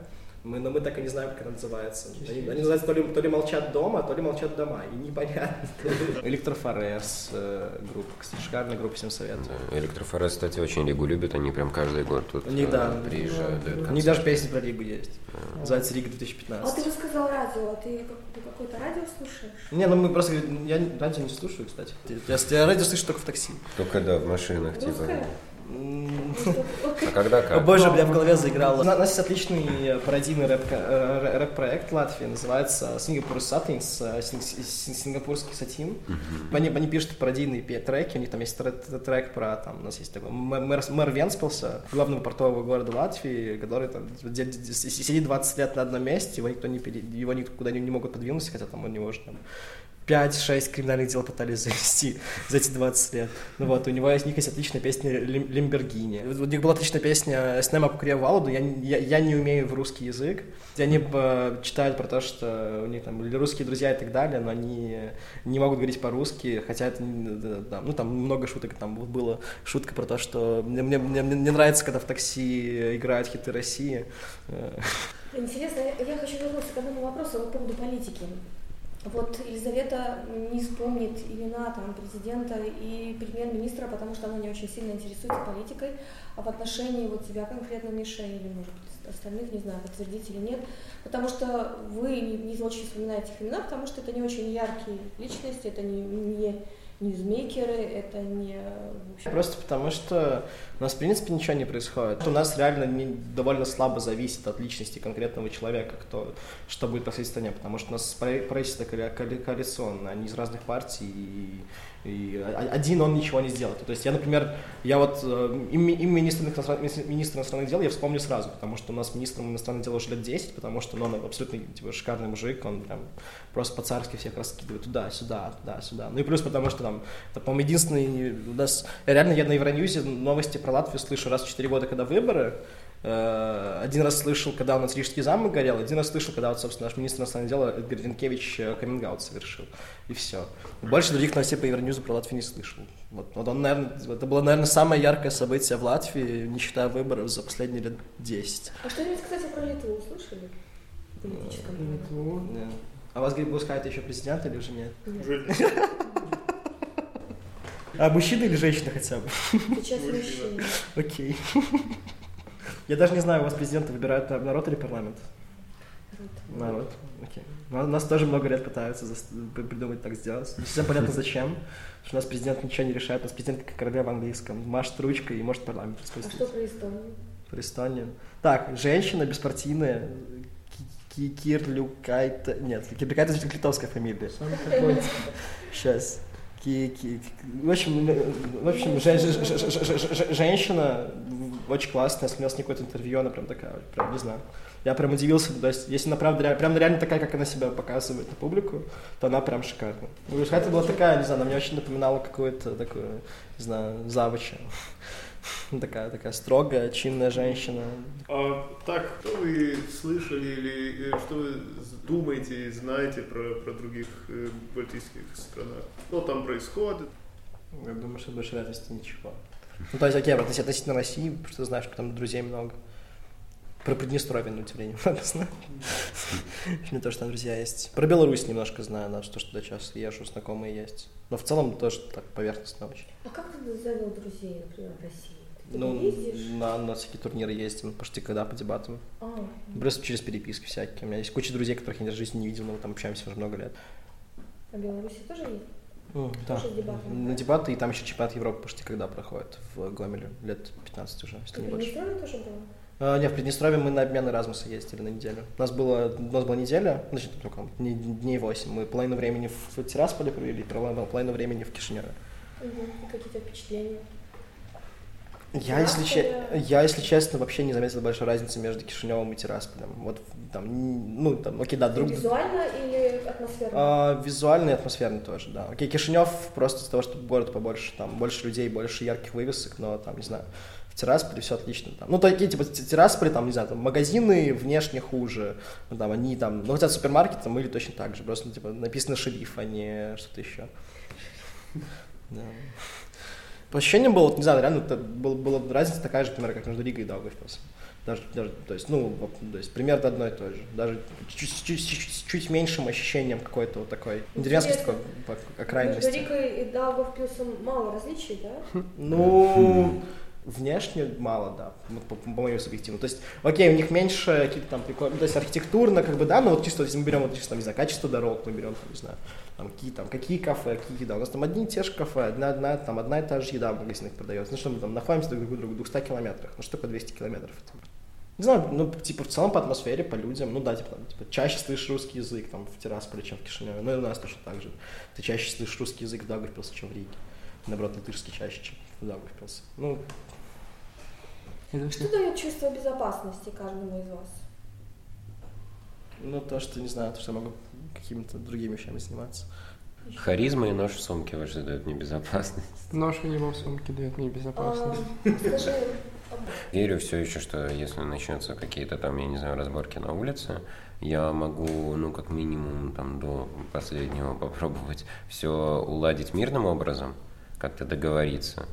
мы, но мы так и не знаем, как она называется. Они, они называются то ли, то ли молчат дома, то ли молчат дома, и непонятно. <laughs> Электрофорез э, группа, кстати, шикарная группа, всем советую. да. Электрофорез, кстати, очень Ригу любят, они прям каждый год тут э, да, приезжают, дают У них даже песни про Ригу есть. Называется Рига А ты 2015. же сказал радио, а ты ты какое-то радио слушаешь? Не, ну мы просто, я радио не слушаю, кстати. Я, я радио слышу только в такси. Только да, в машинах, типа. А когда как? боже, бля, в голове заиграло. У нас есть отличный пародийный рэп- э, рэп-проект Латвии, называется Singapore Satins, э, син- син- сингапурский сатин. Они, они пишут пародийные треки, у них там есть тр- трек про, там, у нас есть такой мэр, мэр Венспилса, главного портового города Латвии, который там сидит 20 лет на одном месте, его никто не его никуда не, не могут подвинуть, хотя там у него уже там 5-6 криминальных дел пытались завести за эти 20 лет. Ну вот, у него у них есть отличная песня «Лим- «Лимбергини». У них была отличная песня «Снема покуря Валуду», я, я, я не умею в русский язык. Где они э, читают про то, что у них там русские друзья и так далее, но они не могут говорить по-русски, хотя это, да, ну там много шуток, там было шутка про то, что мне, мне, мне, мне нравится, когда в такси играют хиты России. Э, Интересно, я хочу вернуться к одному вопросу по поводу политики. Вот Елизавета не вспомнит имена там, президента и премьер-министра, потому что она не очень сильно интересуется политикой, а в отношении вот тебя конкретно, Миша, или, может быть, остальных, не знаю, подтвердить или нет, потому что вы не, не очень вспоминаете их имена, потому что это не очень яркие личности, это не, не ньюзмейкеры, это не... Просто потому что у нас, в принципе, ничего не происходит. У нас реально не- довольно слабо зависит от личности конкретного человека, кто, что будет происходить в стране, потому что у нас правительство коали- коали- коалиционное, они из разных партий, и, и один он ничего не сделает. То есть я, например, я вот э, им, им министр, иностран- министр иностранных дел я вспомню сразу, потому что у нас министр иностранных дел уже лет 10, потому что ну, он абсолютно типа, шикарный мужик, он прям просто по-царски всех раскидывает туда, сюда, туда, сюда. Ну и плюс потому что там, это, по-моему, единственный у нас... Реально я на Евроньюзе новости про Латвию слышу раз в 4 года, когда выборы. Э, Один раз слышал, когда у нас Рижский замок горел, один раз слышал, когда, вот, собственно, наш министр иностранных дел Эдгар Ренкевич каминг совершил. И все. Больше других новостей по Евроньюзу про Латвию не слышал. Вот, вот он, наверное, это было, наверное, самое яркое событие в Латвии, не считая выборов, за последние лет 10. А что-нибудь, кстати, про Литву слышали? Да. А вас выпускает еще президент или уже нет? Нет. Уже А мужчина или женщина хотя бы? Сейчас мужчина. Окей. Я даже не знаю, у вас президента выбирают на- народ или парламент? Народ. Окей. Ну, У нас тоже много лет пытаются придумать так сделать. Не совсем понятно зачем. Потому что у нас президент ничего не решает. У нас президент как королева в английском. Машет ручкой и может парламент А распустить. что про Эстонию? Про Эстонию. Так, женщина беспартийная. Ки- Кирлюкайта... Нет, Кирлюкайта это литовская фамилия. Сейчас. В общем, в общем, женщина очень классная, я смотрел с ней какое-то интервью, она прям такая, прям, не знаю. Я прям удивился, то есть, если она правда, прям реально такая, как она себя показывает на публику, то она прям шикарная. Ну, это была такая, не знаю, она мне очень напоминала какую-то такую, не знаю, завуча. <laughs> Такая, такая строгая, чинная женщина. А так, что вы слышали или э, что вы думаете и знаете про, про других э, балтийских странах? Что там происходит? Я думаю, что в большей вероятности ничего. Ну, то есть, окей, относительно относительно России, потому что знаешь, что там друзей много. Про Приднестровье, на удивление, много знаю. Не то, что там друзья есть. Про Беларусь немножко знаю, да, что туда часто езжу, знакомые есть. Но в целом тоже так поверхностно очень. А как ты завел друзей, например, в России? Ну, на, на всякие турниры ездим, почти когда по дебатам. А, Просто через переписки всякие. У меня есть куча друзей, которых я в жизни не видел, но мы там общаемся уже много лет. а Беларуси тоже есть? Да. Тоже дебаты? На дебаты, и там еще чемпионат Европы почти когда проходит в Гомеле. Лет 15 уже, если не в больше. Приднестровье тоже было? А, не, в Приднестровье мы на обмен Эразмуса ездили на неделю. У нас, было, у нас была неделя, значит, ну, как, дней- дней 8. Мы половину времени в Тирасполе провели, половину времени в Кишиневе. Угу. И какие у тебя впечатления? Я если, че- я, если честно, вообще не заметил большой разницы между Кишиневым и Тирасполем. Вот там, ну, там, окей, да, друг... Визуально или атмосферно? А, визуально и атмосферно тоже, да. Окей, Кишинев просто из-за того, что город побольше, там больше людей, больше ярких вывесок, но там, не знаю, в Тирасполе все отлично. Там. Ну, такие, типа, Тирасполе, там, не знаю, там, магазины внешне хуже, ну, там, они там, ну, хотя супермаркеты там были точно так же, просто, ну, типа, написано шериф, а не что-то еще. <laughs> Да. По ощущениям было, вот, не знаю, реально, это был- была разница такая же, например, как между Ригой и Даугавпилсом. Даже, даже, то есть, ну, то есть, примерно одно и то же. Даже чуть, чуть, чуть, чуть меньшим ощущением какой-то вот такой деревенской такой по- Между окраинности. Рикой и Даугавпилсом мало различий, да? Ну, внешне мало, да, ну, по, по моему субъективному. То есть, окей, у них меньше каких-то там прикольных, то есть архитектурно, как бы, да, но вот чисто, если мы берем, вот чисто, там, не знаю, качество дорог, мы берем, там, не знаю, там, какие там, какие кафе, какие еда. У нас там одни и те же кафе, одна, одна, там, одна и та же еда в магазинах продается. Ну что, мы там находимся друг к другу в 200 километрах. Ну что такое 200 километров? Это, не знаю, ну, типа, в целом по атмосфере, по людям, ну да, типа, там, типа, чаще слышишь русский язык, там, в Тирасполе, чем в Кишиневе. Ну и у нас точно так же. Ты чаще слышишь русский язык в Даугавпилсе, чем в Риге. Наоборот, латышский чаще, чем в Даугавпилсе. Ну, Что дает чувство безопасности каждому из вас? ну, то, что, не знаю, то, что я могу какими-то другими вещами заниматься. Харизма и нож в сумке вот что дает мне безопасность. Нож у него в сумке дает мне безопасность. А, скажи, Верю все еще, что если начнутся какие-то там, я не знаю, разборки на улице, я могу, ну, как минимум, там, до последнего <laughs> попробовать все уладить мирным образом, как-то договориться.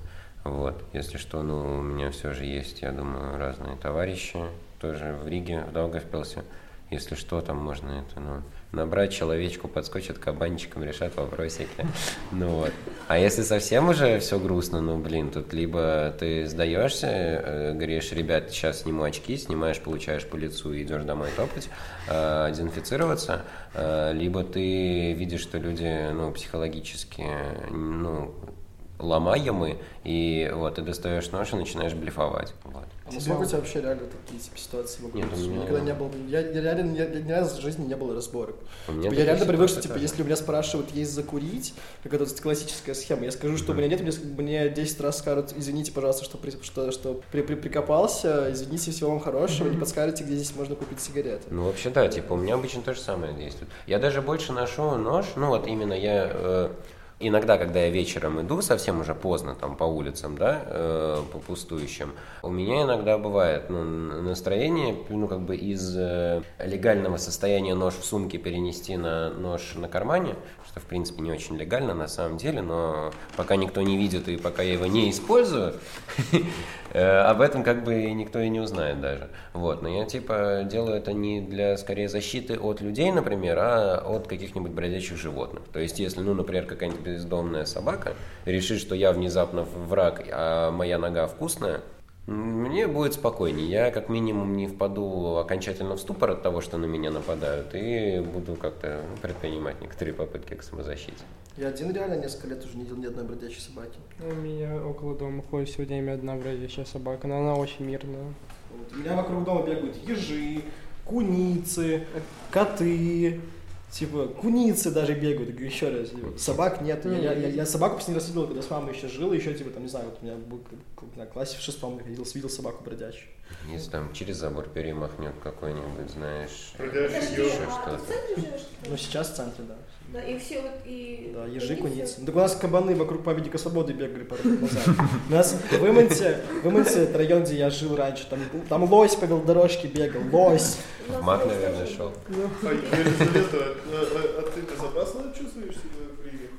Вот, если что, ну, у меня все же есть, я думаю, разные товарищи, тоже в Риге, в Даугавпилсе. Если что, там можно это, ну, набрать человечку, подскочит кабанчиком, решат вопросики. Ну вот. А если совсем уже все грустно, ну, блин, тут либо ты сдаешься, э, говоришь, ребят, сейчас сниму очки, снимаешь, получаешь по лицу и идешь домой топать, э, дезинфицироваться, э, либо ты видишь, что люди, ну, психологически, ну, ломаемы, и вот ты достаешь нож и начинаешь блефовать. Вот. А у тебя вообще реально такие типа, ситуации могут Нет, у меня никогда не было. Я, я реально я, я ни разу в жизни не было разборок. Типа, я реально привык, что типа, если у меня спрашивают, есть закурить, как это классическая схема, я скажу, что у меня нет, мне, мне 10 раз скажут, извините, пожалуйста, что, при- что, что при, при- прикопался, извините, всего вам хорошего, не подскажете, где здесь можно купить сигареты. Ну, вообще, да, типа, у меня обычно то же самое действует. Я даже больше ношу нож, ну, вот именно я... э, Иногда, когда я вечером иду, совсем уже поздно, там, по улицам, да, э, по пустующим, у меня иногда бывает, ну, настроение, ну, как бы из э, легального состояния нож в сумке перенести на нож на кармане, что, в принципе, не очень легально на самом деле, но пока никто не видит и пока я его не использую, <laughs> об этом как бы никто и не узнает даже. Вот, но я типа делаю это не для скорее защиты от людей, например, а от каких-нибудь бродячих животных. То есть, если, ну, например, какая-нибудь бездомная собака решит, что я внезапно враг, а моя нога вкусная, мне будет спокойнее. Я как минимум не впаду окончательно в ступор от того, что на меня нападают, и буду как-то предпринимать некоторые попытки к самозащите. Я один реально несколько лет уже не видел ни одной бродячей собаки. У меня около дома ходит все время одна бродячая собака, но она очень мирная. Вот. У меня вокруг дома бегают ежи, куницы, коты, Типа, куницы даже бегают. Я говорю, еще раз, типа, собак нет. Я, я, я, я собаку последний раз видел, когда с мамой еще жил, еще, типа, там, не знаю, вот у меня был на классе в шестом, я ходил, видел собаку бродячую. Если там через забор перемахнет какой-нибудь, знаешь, Бродящий еще. А что-то. центре живешь? Ну, сейчас в центре, да. Да, и все вот и... Да, ежи, куницы. Так у нас кабаны вокруг памятника свободы бегали пару лет назад. У нас в Иманте, в Иманте, это район, где я жил раньше, там, там лось по велодорожке бегал, лось. В маг, наверное, шел. А Елизавета, а, ты безопасно чувствуешь себя в Риге?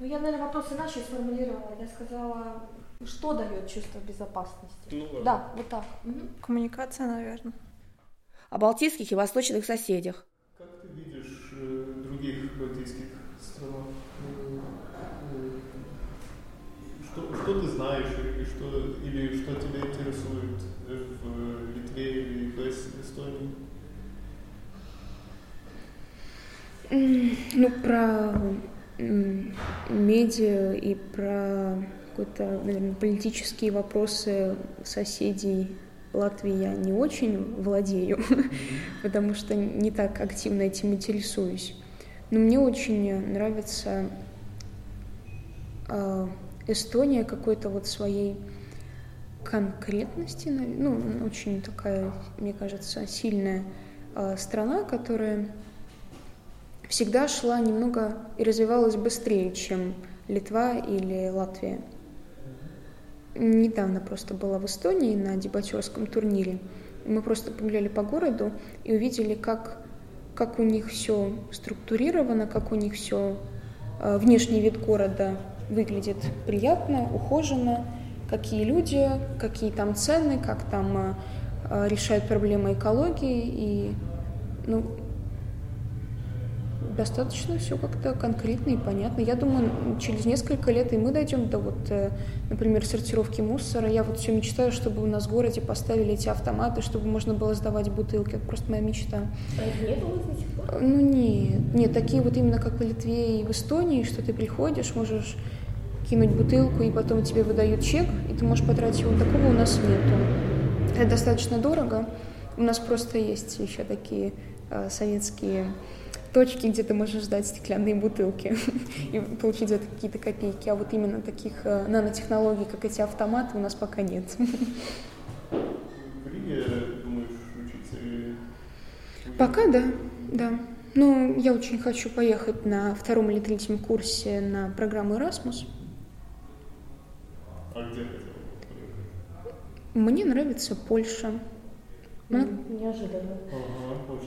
Ну, я, наверное, вопрос иначе сформулировала. Я сказала, что дает чувство безопасности. Ну. Да, вот так. Коммуникация, наверное. О балтийских и восточных соседях. Как ты видишь э, других балтийских странах? Что, что ты знаешь или что, или что тебя интересует э, в Литве или в Эс- Эстонии? Ну, про медиа и про какие-то, наверное, политические вопросы соседей Латвии я не очень владею, <laughs> потому что не так активно этим интересуюсь. Но мне очень нравится а, Эстония какой-то вот своей конкретности, ну, очень такая, мне кажется, сильная а, страна, которая всегда шла немного и развивалась быстрее, чем Литва или Латвия. Недавно просто была в Эстонии на дебатерском турнире. Мы просто погуляли по городу и увидели, как, как у них все структурировано, как у них все внешний вид города выглядит приятно, ухоженно, какие люди, какие там цены, как там а, а, решают проблемы экологии и ну, достаточно все как-то конкретно и понятно. Я думаю, через несколько лет и мы дойдем до вот, э, например, сортировки мусора. Я вот все мечтаю, чтобы у нас в городе поставили эти автоматы, чтобы можно было сдавать бутылки. Это просто моя мечта. А их не было до сих пор? Ну нет, нет, такие вот именно как в Литве и в Эстонии, что ты приходишь, можешь кинуть бутылку, и потом тебе выдают чек, и ты можешь потратить его. Такого у нас нету. Это достаточно дорого. У нас просто есть еще такие э, советские точки, где ты можешь ждать стеклянные бутылки <laughs> и получить за это какие-то копейки. А вот именно таких э, нанотехнологий, как эти автоматы, у нас пока нет. В Риге думаешь учиться или... Пока да, да. Ну, я очень хочу поехать на втором или третьем курсе на программу Erasmus. А где хотел поехать? Мне нравится Польша. Неожиданно.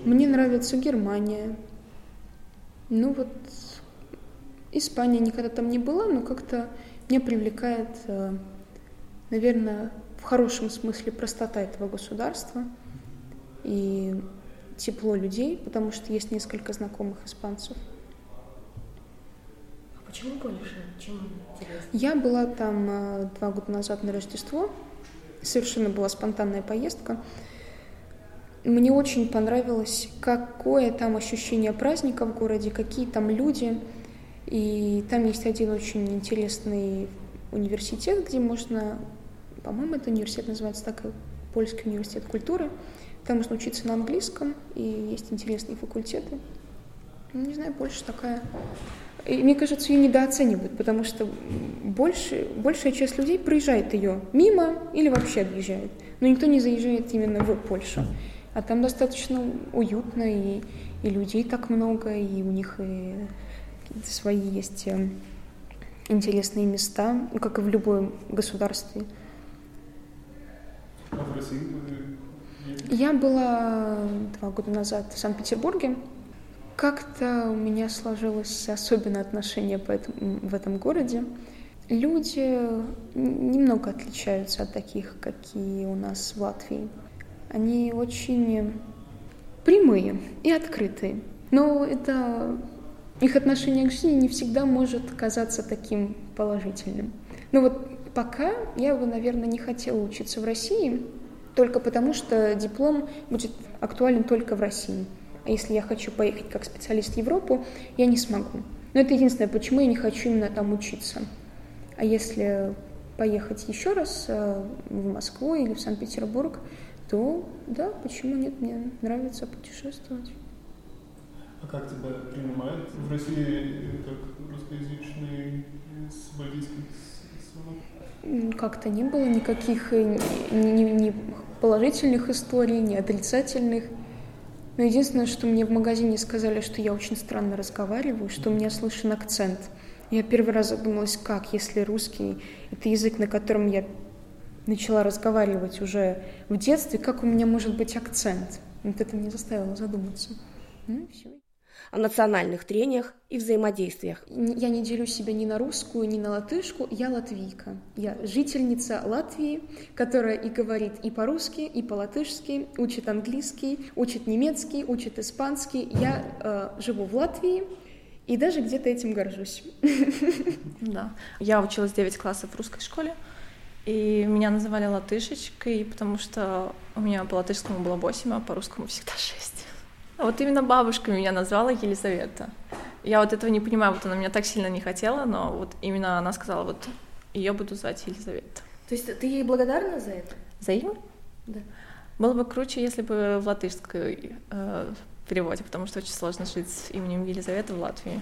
Мне нравится Германия. Ну вот Испания никогда там не была, но как-то меня привлекает, э, наверное, в хорошем смысле простота этого государства и тепло людей, потому что есть несколько знакомых испанцев. А почему Польша? Чем интересно? Я была там э, два года назад на Рождество. Совершенно была спонтанная поездка. Мне очень понравилось, какое там ощущение праздника в городе, какие там люди. И там есть один очень интересный университет, где можно, по-моему, это университет называется так, Польский университет культуры. Там можно учиться на английском, и есть интересные факультеты. Ну, Не знаю, Польша такая и мне кажется, ее недооценивают, потому что больше, большая часть людей проезжает ее мимо или вообще объезжает. Но никто не заезжает именно в Польшу. А там достаточно уютно, и, и людей так много, и у них и какие-то свои есть э, интересные места, ну, как и в любом государстве. А в России? Я была два года назад в Санкт-Петербурге. Как-то у меня сложилось особенное отношение по этому- в этом городе. Люди н- немного отличаются от таких, какие у нас в Латвии. Они очень прямые и открытые. Но это их отношение к жизни не всегда может казаться таким положительным. Но вот пока я бы, наверное, не хотела учиться в России, только потому что диплом будет актуален только в России. А если я хочу поехать как специалист в Европу, я не смогу. Но это единственное, почему я не хочу именно там учиться. А если поехать еще раз э, в Москву или в Санкт-Петербург, то да, почему нет, мне нравится путешествовать. А как тебя принимают в России э, как русскоязычный э, с бальтийских Как-то не было никаких э, ни, ни- ни положительных историй, ни отрицательных. Но единственное, что мне в магазине сказали, что я очень странно разговариваю, что у меня слышен акцент. Я первый раз задумалась, как, если русский — это язык, на котором я начала разговаривать уже в детстве, как у меня может быть акцент? Вот это меня заставило задуматься. Ну, и всё. О национальных трениях и взаимодействиях. Я не делю себя ни на русскую, ни на латышку, я латвийка. Я жительница Латвии, которая и говорит и по-русски, и по-латышски, учит английский, учит немецкий, учит испанский. Я э, живу в Латвии и даже где-то этим горжусь. <laughs> Да. Я училась 9 классов в русской школе, и меня называли латышечкой, потому что у меня по латышскому было 8, а по русскому всегда 6. А вот именно бабушка меня назвала Елизавета. Я вот этого не понимаю, вот она меня так сильно не хотела, но вот именно она сказала, вот ее буду звать Елизавета. То есть ты ей благодарна за это? За имя? Да. Было бы круче, если бы в латышской э, переводе, потому что очень сложно жить с именем Елизавета в Латвии.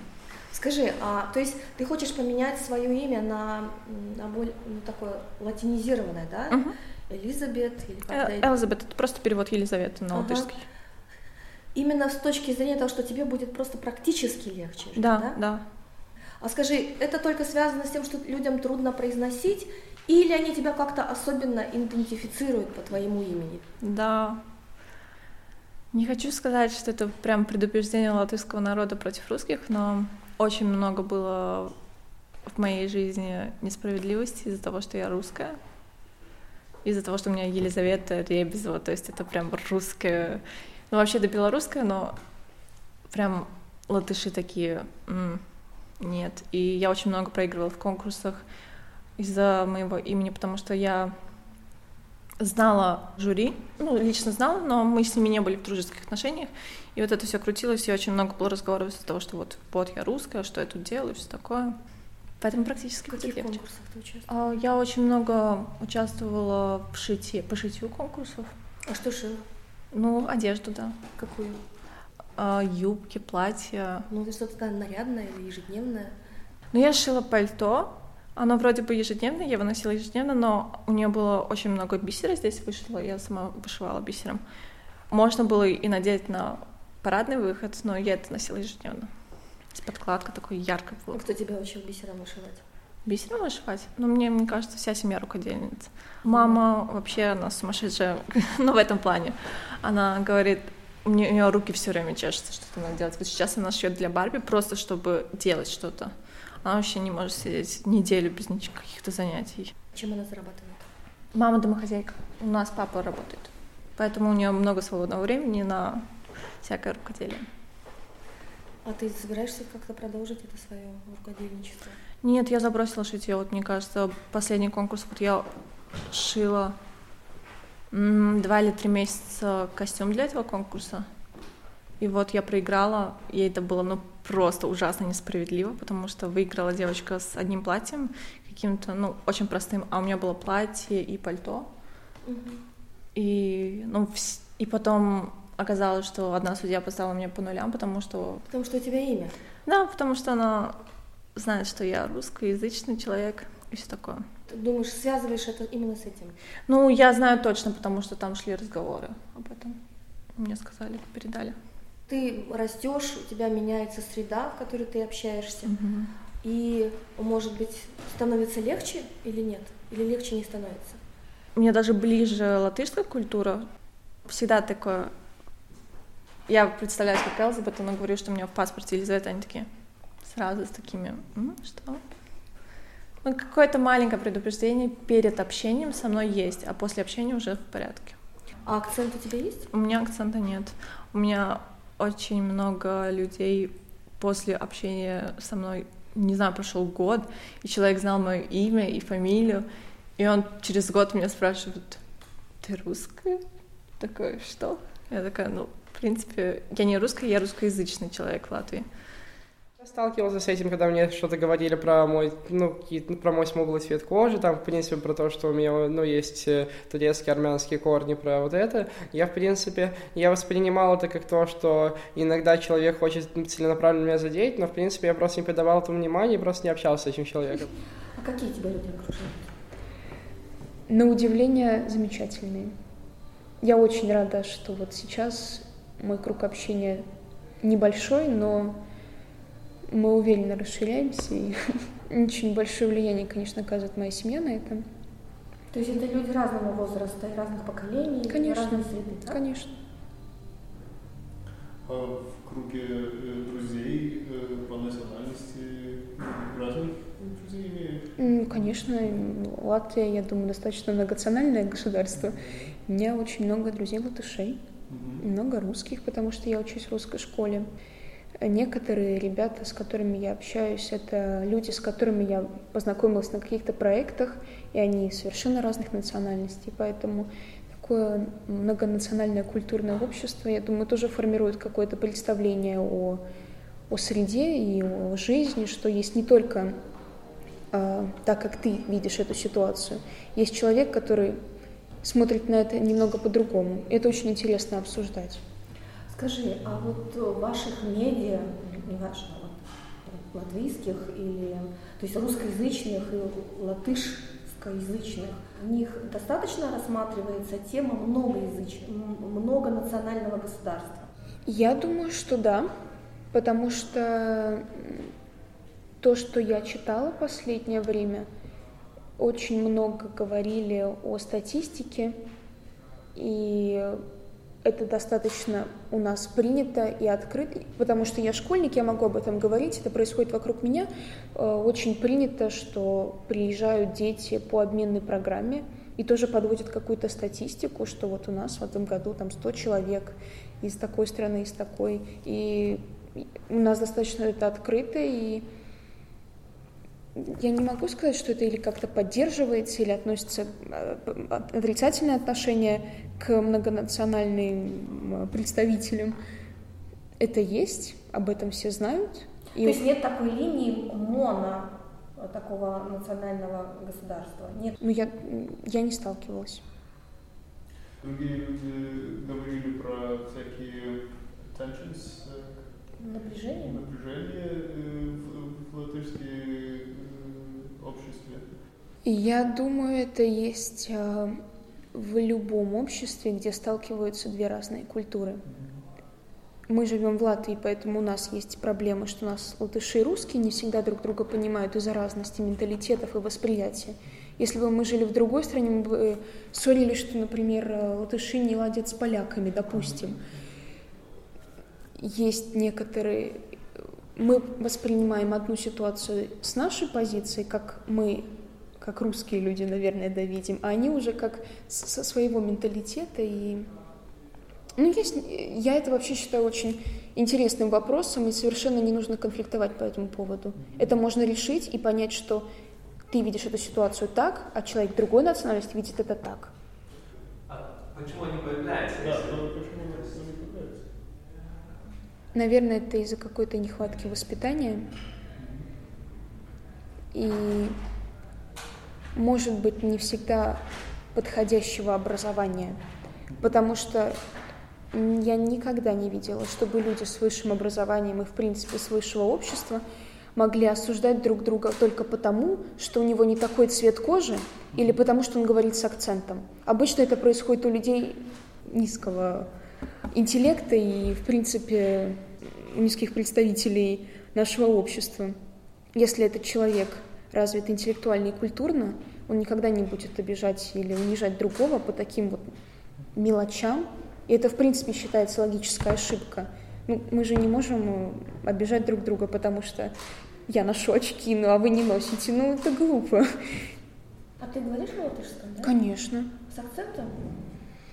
Скажи, а то есть ты хочешь поменять свое имя на, на более ну, такое латинизированное, да? Мгм. Элизабет или как-то. Э, Элизабет, это просто перевод Елизаветы на Ага. латышский. Именно с точки зрения того, что тебе будет просто практически легче. жить, Да, да. А скажи, это только связано с тем, что людям трудно произносить, или они тебя как-то особенно идентифицируют по твоему имени? Да. Не хочу сказать, что это прям предупреждение латышского народа против русских, но очень много было в моей жизни несправедливости из-за того, что я русская. Из-за того, что у меня Елизавета Ребезова, то есть это прям русская, ну вообще-то белорусская, но прям латыши такие, «М, нет. И я очень много проигрывала в конкурсах из-за моего имени, потому что я знала жюри, ну, лично знала, но мы с ними не были в дружеских отношениях. И вот это все крутилось, и очень много было разговоров из-за того, что вот, вот я русская, что я тут делаю, все такое. Поэтому практически В каких конкурсах ты участвовала? А, Я очень много участвовала в шитье, по шитью конкурсов. А что шила? Ну, одежду, да. Какую? А, Юбки, платья. Ну, ты что-то нарядное или ежедневное? Ну, я шила пальто. Оно вроде бы ежедневное, я его носила ежедневно, но у нее было очень много бисера здесь вышло, я сама вышивала бисером. Можно было и надеть на парадный выход, но я это носила ежедневно. С подкладкой такой яркой была. кто тебя учил бисером вышивать? Бисером вышивать? Ну, мне, мне кажется, вся семья рукодельниц. Мама вообще, она сумасшедшая, <laughs> ну, в этом плане. Она говорит, у нее, у нее руки все время чешутся, что-то надо делать. Вот сейчас она шьет для Барби просто, чтобы делать что-то. Она вообще не может сидеть неделю без каких-то занятий. Чем она зарабатывает? Мама домохозяйка. У нас папа работает. Поэтому у нее много свободного времени на всякое рукоделие. А ты собираешься как-то продолжить это свое рукодельничество? Нет, я забросила шитье. Вот мне кажется, последний конкурс, вот я шила два или три месяца костюм для этого конкурса. И вот я проиграла, и это было ну просто ужасно несправедливо, потому что выиграла девочка с одним платьем, каким-то, ну, очень простым, а у меня было платье и пальто. И, ну, вс- и потом оказалось, что одна судья поставила меня по нулям, потому что Потому что у тебя имя. да, потому что она знает, что я русскоязычный человек и все такое. Ты думаешь, связываешь это именно с этим? Ну, я знаю точно, потому что там шли разговоры об этом. Мне сказали, передали. Ты растешь, у тебя меняется среда, в которой ты общаешься, и, может быть, становится легче или нет? Или легче не становится? Мне даже ближе латышская культура. Всегда такое... Я представляю, как Элизабет, она говорит, что у меня в паспорте Елизавета, они такие сразу с такими, «М, что? Ну, какое-то маленькое предупреждение перед общением со мной есть, а после общения уже в порядке. А акцент у тебя есть? У меня акцента нет. У меня очень много людей после общения со мной, не знаю, прошел год, и человек знал мое имя и фамилию, и он через год меня спрашивает, ты русская? Такое, что? Я такая, ну, в принципе, я не русская, я русскоязычный человек в Латвии. Я сталкивался с этим, когда мне что-то говорили про мой, ну, какие-то- про мой смуглый цвет кожи, там, в принципе, про то, что у меня, ну, есть э, турецкие, армянские корни, про вот это. Я, в принципе, я воспринимал это как то, что иногда человек хочет целенаправленно меня задеть, но, в принципе, я просто не придавал этому внимания и просто не общался с этим человеком. А какие тебя люди окружают? На удивление замечательные. Я очень рада, что вот сейчас мой круг общения небольшой, но мы уверенно расширяемся, и <laughs> очень большое влияние, конечно, оказывает моя семья на это. То есть это люди разного возраста и разных поколений, Конечно. разной среды, да? Конечно. А в круге э, друзей э, по национальности разных друзей? М, Конечно, Латвия, я думаю, достаточно многонациональное государство. У меня очень много друзей латышей, много русских, потому что я учусь в русской школе. Некоторые ребята, с которыми я общаюсь, это люди, с которыми я познакомилась на каких-то проектах, и они совершенно разных национальностей, поэтому такое многонациональное культурное общество, я думаю, тоже формирует какое-то представление о, о среде и о жизни, что есть не только а, так, как ты видишь эту ситуацию. Есть человек, который смотрит на это немного по-другому. Это очень интересно обсуждать. Скажи, а вот в ваших медиа, не ваших, а вот латвийских или, то есть русскоязычных и латышскоязычных, в них достаточно рассматривается тема многоязыч... многонационального государства? Я думаю, что да, потому что то, что я читала последнее время, очень много говорили о статистике, и это достаточно у нас принято и открыто, потому что я школьник, я могу об этом говорить, это происходит вокруг меня. Э, Очень принято, что приезжают дети по обменной программе и тоже подводят какую-то статистику, что вот у нас в этом году там 100 человек из такой страны, из такой, и у нас достаточно это открыто, и я не могу сказать, что это или как-то поддерживается, или относится э, отрицательное отношение к многонациональным представителям. Это есть, об этом все знают. То есть нет такой линии моно такого национального государства? Нет. Ну, я, я не сталкивалась. Другие люди говорили про всякие tensions, Напряжение? напряжение э, в, э, обществе. Я думаю, это есть э, в любом обществе, где сталкиваются две разные культуры. Мы живем в Латвии, поэтому у нас есть проблемы, что у нас латыши и русские не всегда друг друга понимают из-за разности менталитетов и восприятия. Если бы мы жили в другой стране, мы бы ссорились, что, например, э, латыши не ладят с поляками, допустим. Есть некоторые... Мы воспринимаем одну ситуацию с нашей позиции, как мы, как русские люди, наверное, да, видим, а они уже как со своего менталитета и... Ну, есть, я это вообще считаю очень интересным вопросом, и совершенно не нужно конфликтовать по этому поводу. Это можно решить и понять, что ты видишь эту ситуацию так, а человек другой национальности видит это так. Почему они появляются? Да, если- но почему они появляются? Наверное, это из-за какой-то нехватки воспитания. И, может быть, не всегда подходящего образования. Потому что я никогда не видела, чтобы люди с высшим образованием и, в принципе, с высшего общества могли осуждать друг друга только потому, что у него не такой цвет кожи или потому, что он говорит с акцентом. Обычно это происходит у людей низкого интеллекта и, в принципе, низких представителей нашего общества. Если этот человек развит интеллектуально и культурно, он никогда не будет обижать или унижать другого по таким вот мелочам. И это, в принципе, считается логическая ошибка. Ну, мы же не можем обижать друг друга, потому что я ношу очки, ну а вы не носите. Ну, это глупо. А ты говоришь латышском, да? Конечно. С акцентом?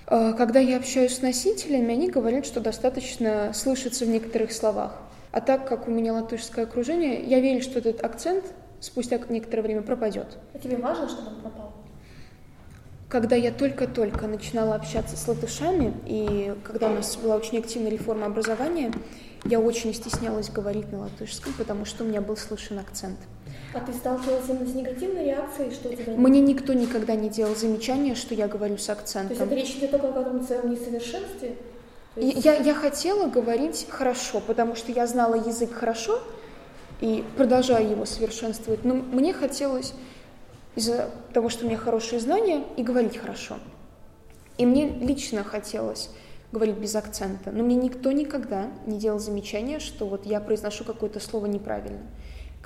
А, Когда я общаюсь с носителями, они говорят, что достаточно слышится в некоторых словах. А так как у меня латышское окружение, я верю, что этот акцент спустя некоторое время пропадет. А тебе важно, чтобы он пропал? Когда я только-только начинала общаться с латышами, и когда у нас была очень активная реформа образования, я очень стеснялась говорить на латышском, потому что у меня был слышен акцент. А ты сталкивалась именно с негативной реакцией, что у тебя... Мне никто никогда не делал замечания, что я говорю с То есть акцентом. это речь идет только о каком-то своем несовершенстве? Есть- Я, я хотела говорить хорошо, потому что я знала язык хорошо и продолжаю его совершенствовать. Но мне хотелось из-за того, что у меня хорошие знания, и говорить хорошо. И мне лично хотелось говорить без акцента. Но мне никто никогда не делал замечания, что вот я произношу какое-то слово неправильно.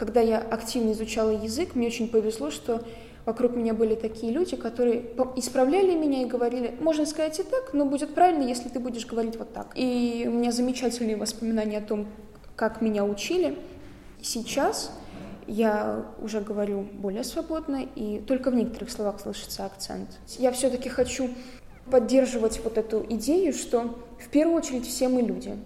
Когда я активно изучала язык, мне очень повезло, что вокруг меня были такие люди, которые исправляли меня и говорили, можно сказать и так, но будет правильно, если ты будешь говорить вот так. И у меня замечательные воспоминания о том, как меня учили. Сейчас я уже говорю более свободно, и только в некоторых словах слышится акцент. Я все-таки хочу поддерживать вот эту идею, что в первую очередь все мы люди,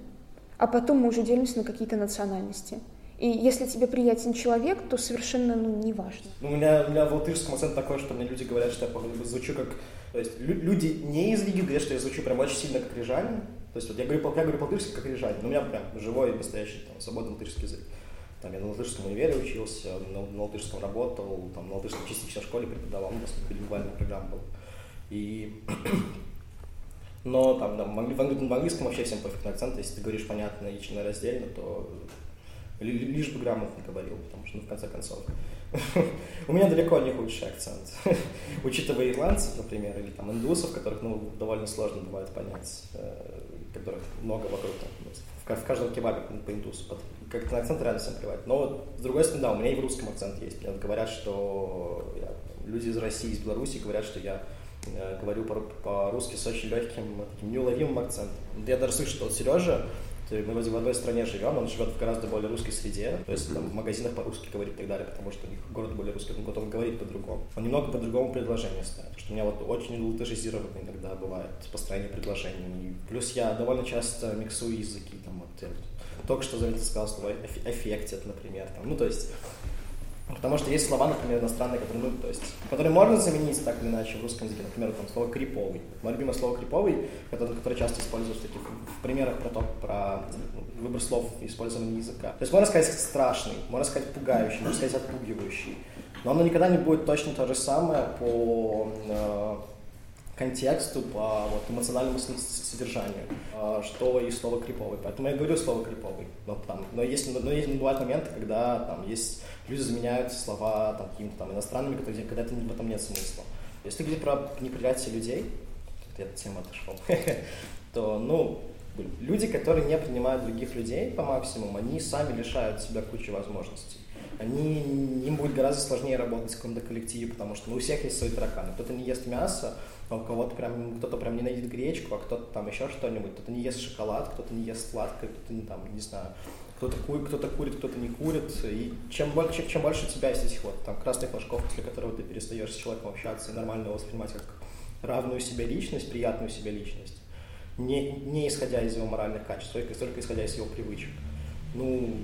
а потом мы уже делимся на какие-то национальности. И если тебе приятен человек, то совершенно ну, не важно. Ну, У меня, у меня в латышском акцент такой, что мне люди говорят, что я походу звучу как... То есть лю- люди не из Риги говорят, что я звучу прям очень сильно как рижанин. То есть вот я говорю, я говорю по-латышски как рижанин, но у меня прям живой, настоящий, там, свободный латышский язык. Там я на латышском универе учился, на, на латышском работал, там на латышском частично в школе преподавал, ну, просто билингвальная программа была. И... <clears throat> Но там, да, в англи- в англи- в английском вообще всем пофиг на акцент, если ты говоришь понятно и членораздельно, то лишь бы грамотно говорил, потому что, ну, в конце концов, <laughs> у меня далеко не худший акцент. <laughs> Учитывая ирландцев, например, или там индусов, которых, ну, довольно сложно бывает понять, э, которых много вокруг, ну, в ка- в каждом кебабе по- индусу, под- как на акцент реально всем плевать. Но с другой стороны, да, у меня и в русском акцент есть. Мне говорят, что я- люди из России, из Беларуси говорят, что я э, говорю по- по-русски с очень легким, таким неуловимым акцентом. Я даже слышу, что вот Сережа, есть мы вроде в одной стране живем, он живет в гораздо более русской среде, то есть там в магазинах по-русски говорит и так далее, потому что у них город более русский, он потом говорит по-другому. Он немного по-другому предложение ставит, потому что у меня вот очень латышизированно иногда бывает построение предложений. Плюс я довольно часто миксую языки, там вот я только что заметил, сказал слово эф- «affected», например, там, ну то есть Потому что есть слова, например, иностранные, которые, ну, то есть, которые можно заменить так или иначе в русском языке. Например, там слово криповый. Мое любимое слово криповый, которое, которое часто используют в таких в примерах про то, про ну, выбор слов и использование языка. То есть можно сказать страшный, можно сказать пугающий, можно сказать отпугивающий. Но оно никогда не будет точно то же самое по э, контексту, по вот, эмоциональному содержанию, э, что и слово криповый. Поэтому я говорю слово криповый. Но, там, но, есть, но есть, бывают моменты, когда там есть люди заменяют слова там, какими-то там иностранными, когда, когда это, в этом нет смысла. Если говорить про неприятие людей, я от темы отошел, <laughs> то, ну, люди, которые не принимают других людей по максимуму, они сами лишают себя кучи возможностей. Они, им будет гораздо сложнее работать в каком-то коллективе, потому что ну, у всех есть свои тараканы. Кто-то не ест мясо, а у кого-то прям, кто-то прям ненавидит гречку, а кто-то там еще что-нибудь. Кто-то не ест шоколад, кто-то не ест сладкое, кто-то не там, не знаю, кто-то курит, кто-то курит, кто-то не курит. И чем больше, чем, больше тебя есть этих вот там красных флажков, после которого ты перестаешь с человеком общаться и нормально его воспринимать как равную себе личность, приятную себе личность, не, не исходя из его моральных качеств, только, только исходя из его привычек. Ну,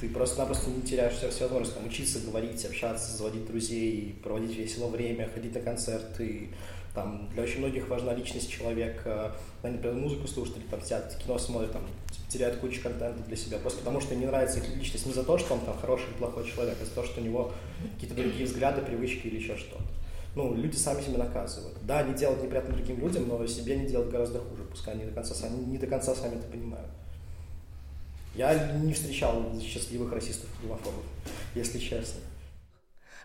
ты просто-напросто не теряешь все, все возможности там, учиться, говорить, общаться, заводить друзей, проводить весело время, ходить на концерты. Там, для очень многих важна личность человека. Они, например, музыку слушают, или там, сидят, кино смотрят, там, теряют кучу контента для себя, просто потому что им не нравится их личность не за то, что он там хороший или плохой человек, а за то, что у него какие-то другие взгляды, привычки или еще что-то. Ну, люди сами себя наказывают. Да, они делают неприятно другим людям, но себе они делают гораздо хуже, пускай они до конца сами, не до конца сами это понимают. Я не встречал счастливых расистов и гомофобов, если честно.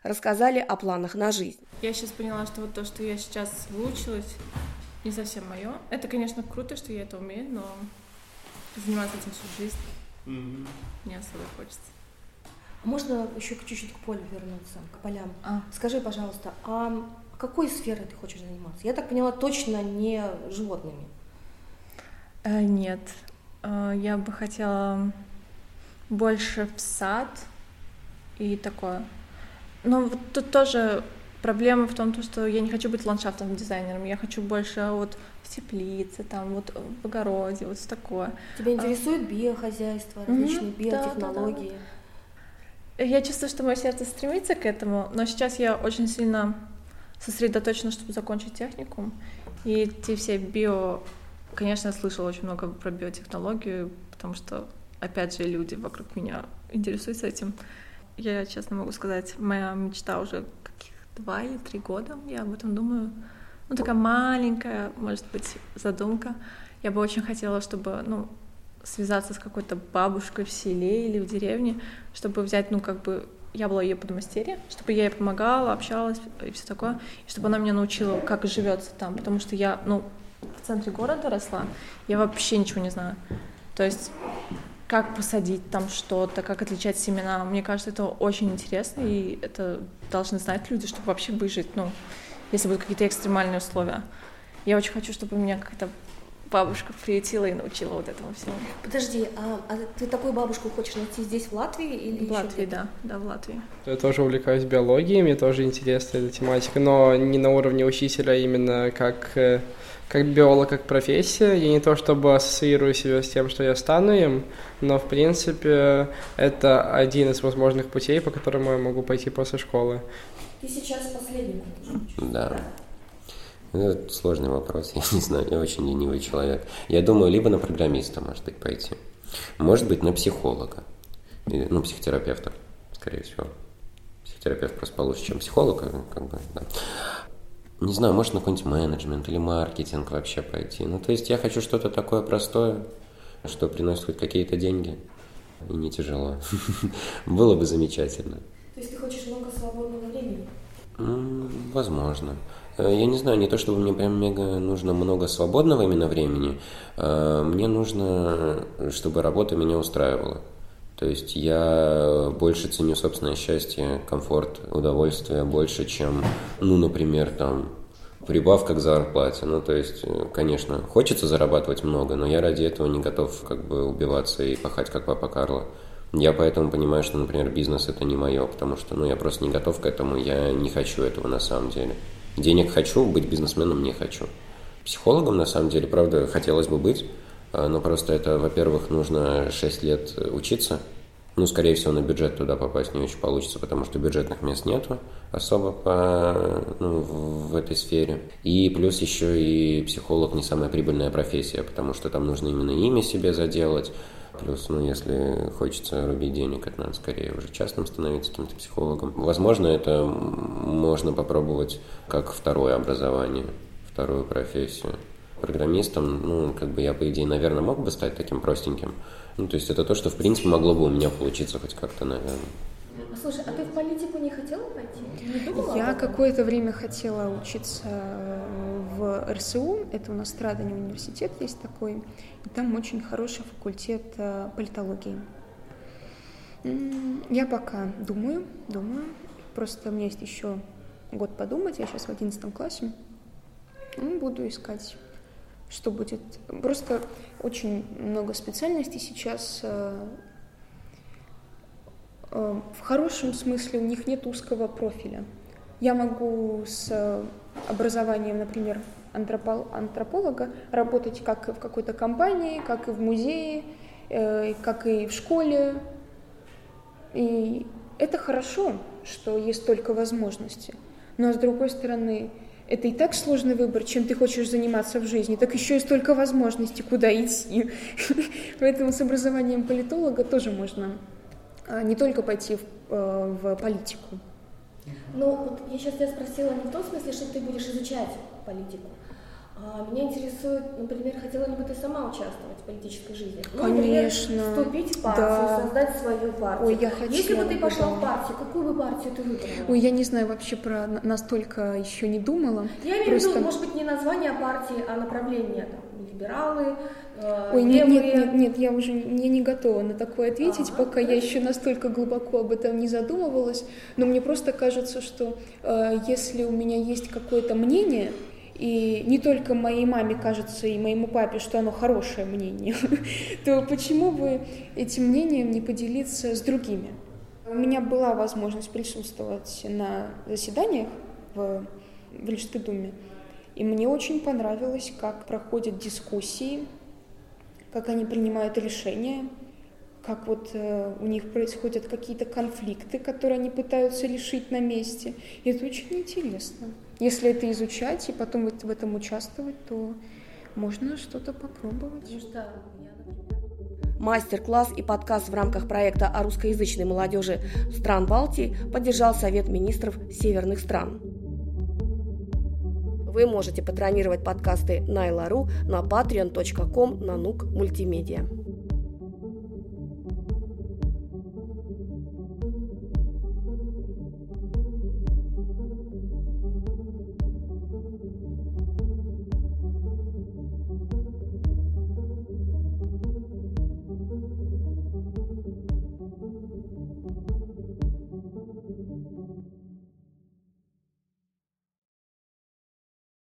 Рассказали о планах на жизнь. Я сейчас поняла, что вот то, что я сейчас выучилась, не совсем мое. Это, конечно, круто, что я это умею, но заниматься этим всю жизнь Мгм. не особо хочется. Можно еще чуть-чуть к полю вернуться, к полям. А. Скажи, пожалуйста, а какой сферой ты хочешь заниматься? Я так поняла, точно не животными. Э, нет. Э, я бы хотела больше в сад и такое. Но вот тут тоже проблема в том, то, что я не хочу быть ландшафтным дизайнером, я хочу больше вот в теплице, там вот в огороде, вот такое. Тебя А. интересует биохозяйство, различные да, да, да. биотехнологии? Я чувствую, что мое сердце стремится к этому, но сейчас я очень сильно сосредоточена, чтобы закончить техникум. И эти все био... Конечно, я слышала очень много про биотехнологию, потому что, опять же, люди вокруг меня интересуются этим. Я честно могу сказать, моя мечта уже каких два или три года, я об этом думаю. Ну, такая маленькая, может быть, задумка. Я бы очень хотела, чтобы, ну, связаться с какой-то бабушкой в селе или в деревне, чтобы взять, ну, как бы, я была ее подмастерье, чтобы я ей помогала, общалась и все такое, и чтобы она меня научила, как живется там, потому что я, ну, в центре города росла, я вообще ничего не знаю. То есть как посадить там что-то, как отличать семена. Мне кажется, это очень интересно, и это должны знать люди, чтобы вообще выжить, ну, если будут какие-то экстремальные условия. Я очень хочу, чтобы меня какая-то бабушка приютила и научила вот этому всему. Подожди, а, а ты такую бабушку хочешь найти здесь, в Латвии или В Латвии, да, да, в Латвии. Я тоже увлекаюсь биологией, мне тоже интересна эта тематика, но не на уровне учителя, а именно как, э, как биолог, как профессия. Я не то чтобы ассоциирую себя с тем, что я стану им, но в принципе это один из возможных путей, по которому я могу пойти после школы. Ты сейчас последний год Да. Это сложный вопрос, <laughs> я не знаю, я очень ленивый человек. Я думаю, либо на программиста, может быть, пойти. Может быть, на психолога. Или, ну, психотерапевта, скорее всего. Психотерапевт просто получше, чем психолог, э, как бы, да. Не знаю, может, на какой-нибудь менеджмент или маркетинг вообще пойти. Ну, то есть я хочу что-то такое простое, что приносит хоть какие-то деньги. И не тяжело. <laughs> Было бы замечательно. То есть ты хочешь много свободного времени? Возможно. Э, Я не знаю, не то чтобы мне прям мега нужно много свободного именно времени, э, мне нужно, чтобы работа меня устраивала. То есть я больше ценю собственное счастье, комфорт, удовольствие больше, чем, ну, например, там, прибавка к зарплате. Ну, то есть, э, конечно, хочется зарабатывать много, но я ради этого не готов как бы убиваться и пахать, как папа Карло. Я поэтому понимаю, что, например, бизнес это не мое, потому что, ну, я просто не готов к этому, я не хочу этого на самом деле. Денег хочу, быть бизнесменом не хочу. Психологом, на самом деле, правда, хотелось бы быть, а, но просто это, во-первых, нужно 6 лет учиться. Ну, скорее всего, на бюджет туда попасть не очень получится, потому что бюджетных мест нету особо по, ну, в этой сфере. И плюс еще и психолог не самая прибыльная профессия, потому что там нужно именно имя себе заделать. Плюс, ну, если хочется рубить денег, это надо скорее уже частным становиться каким-то психологом. Возможно, это можно попробовать как второе образование, вторую профессию. Программистом, ну, как бы я, по идее, наверное, мог бы стать таким простеньким. Ну, то есть это то, что, в принципе, могло бы у меня получиться хоть как-то, наверное. А слушай, а ты в политику не хотела пойти? Не думала Я какое-то время хотела учиться э, РСУ, это у нас Страдани университет есть такой, и там очень хороший факультет э, политологии. Я пока думаю, думаю, просто у меня есть еще год подумать, я сейчас в 11 классе, Ну, буду искать, что будет. Просто очень много специальностей сейчас э, э, в хорошем смысле у них нет узкого профиля. Я могу с образованием, например, антропол- антрополога работать как в какой-то компании, как и в музее, э, как и в школе. И это хорошо, что есть столько возможностей. Но с другой стороны, это и так сложный выбор, чем ты хочешь заниматься в жизни, так еще и столько возможностей, куда идти. <laughs> Поэтому с образованием политолога тоже можно а, не только пойти в, э, в политику. Ну, вот я сейчас тебя спросила не в том смысле, что ты будешь изучать политику. А, меня интересует, например, хотела ли бы ты сама участвовать в политической жизни? Ну, например, Конечно. вступить в партию, Да. создать свою партию. Ой, я Если бы хотела ты пошла да. в партию, какую бы партию ты выбрала? Ой, я не знаю вообще про на- настолько еще не думала. Я имею в виду, Просто- может быть, не название партии, а направление. Там, либералы, э, Ой, нет, нет, нет, нет, я уже не, не готова на такое ответить, Ага, пока я еще настолько глубоко об этом не задумывалась. Но мне просто кажется, что э, если у меня есть какое-то мнение, и не только моей маме кажется и моему папе, что оно хорошее мнение, <laughs> то почему бы этим мнением не поделиться с другими? У меня была возможность присутствовать на заседаниях в, в Рижской думе, и мне очень понравилось, как проходят дискуссии, как они принимают решения, как вот э, у них происходят какие-то конфликты, которые они пытаются решить на месте. И это очень интересно. Если это изучать и потом вот в этом участвовать, то можно что-то попробовать. Например, Мастер-класс и подкаст в рамках проекта о русскоязычной молодежи стран Балтии поддержал Совет министров северных стран. Вы можете патронировать подкасты Найла.ру на patreon.com на нук мультимедиа.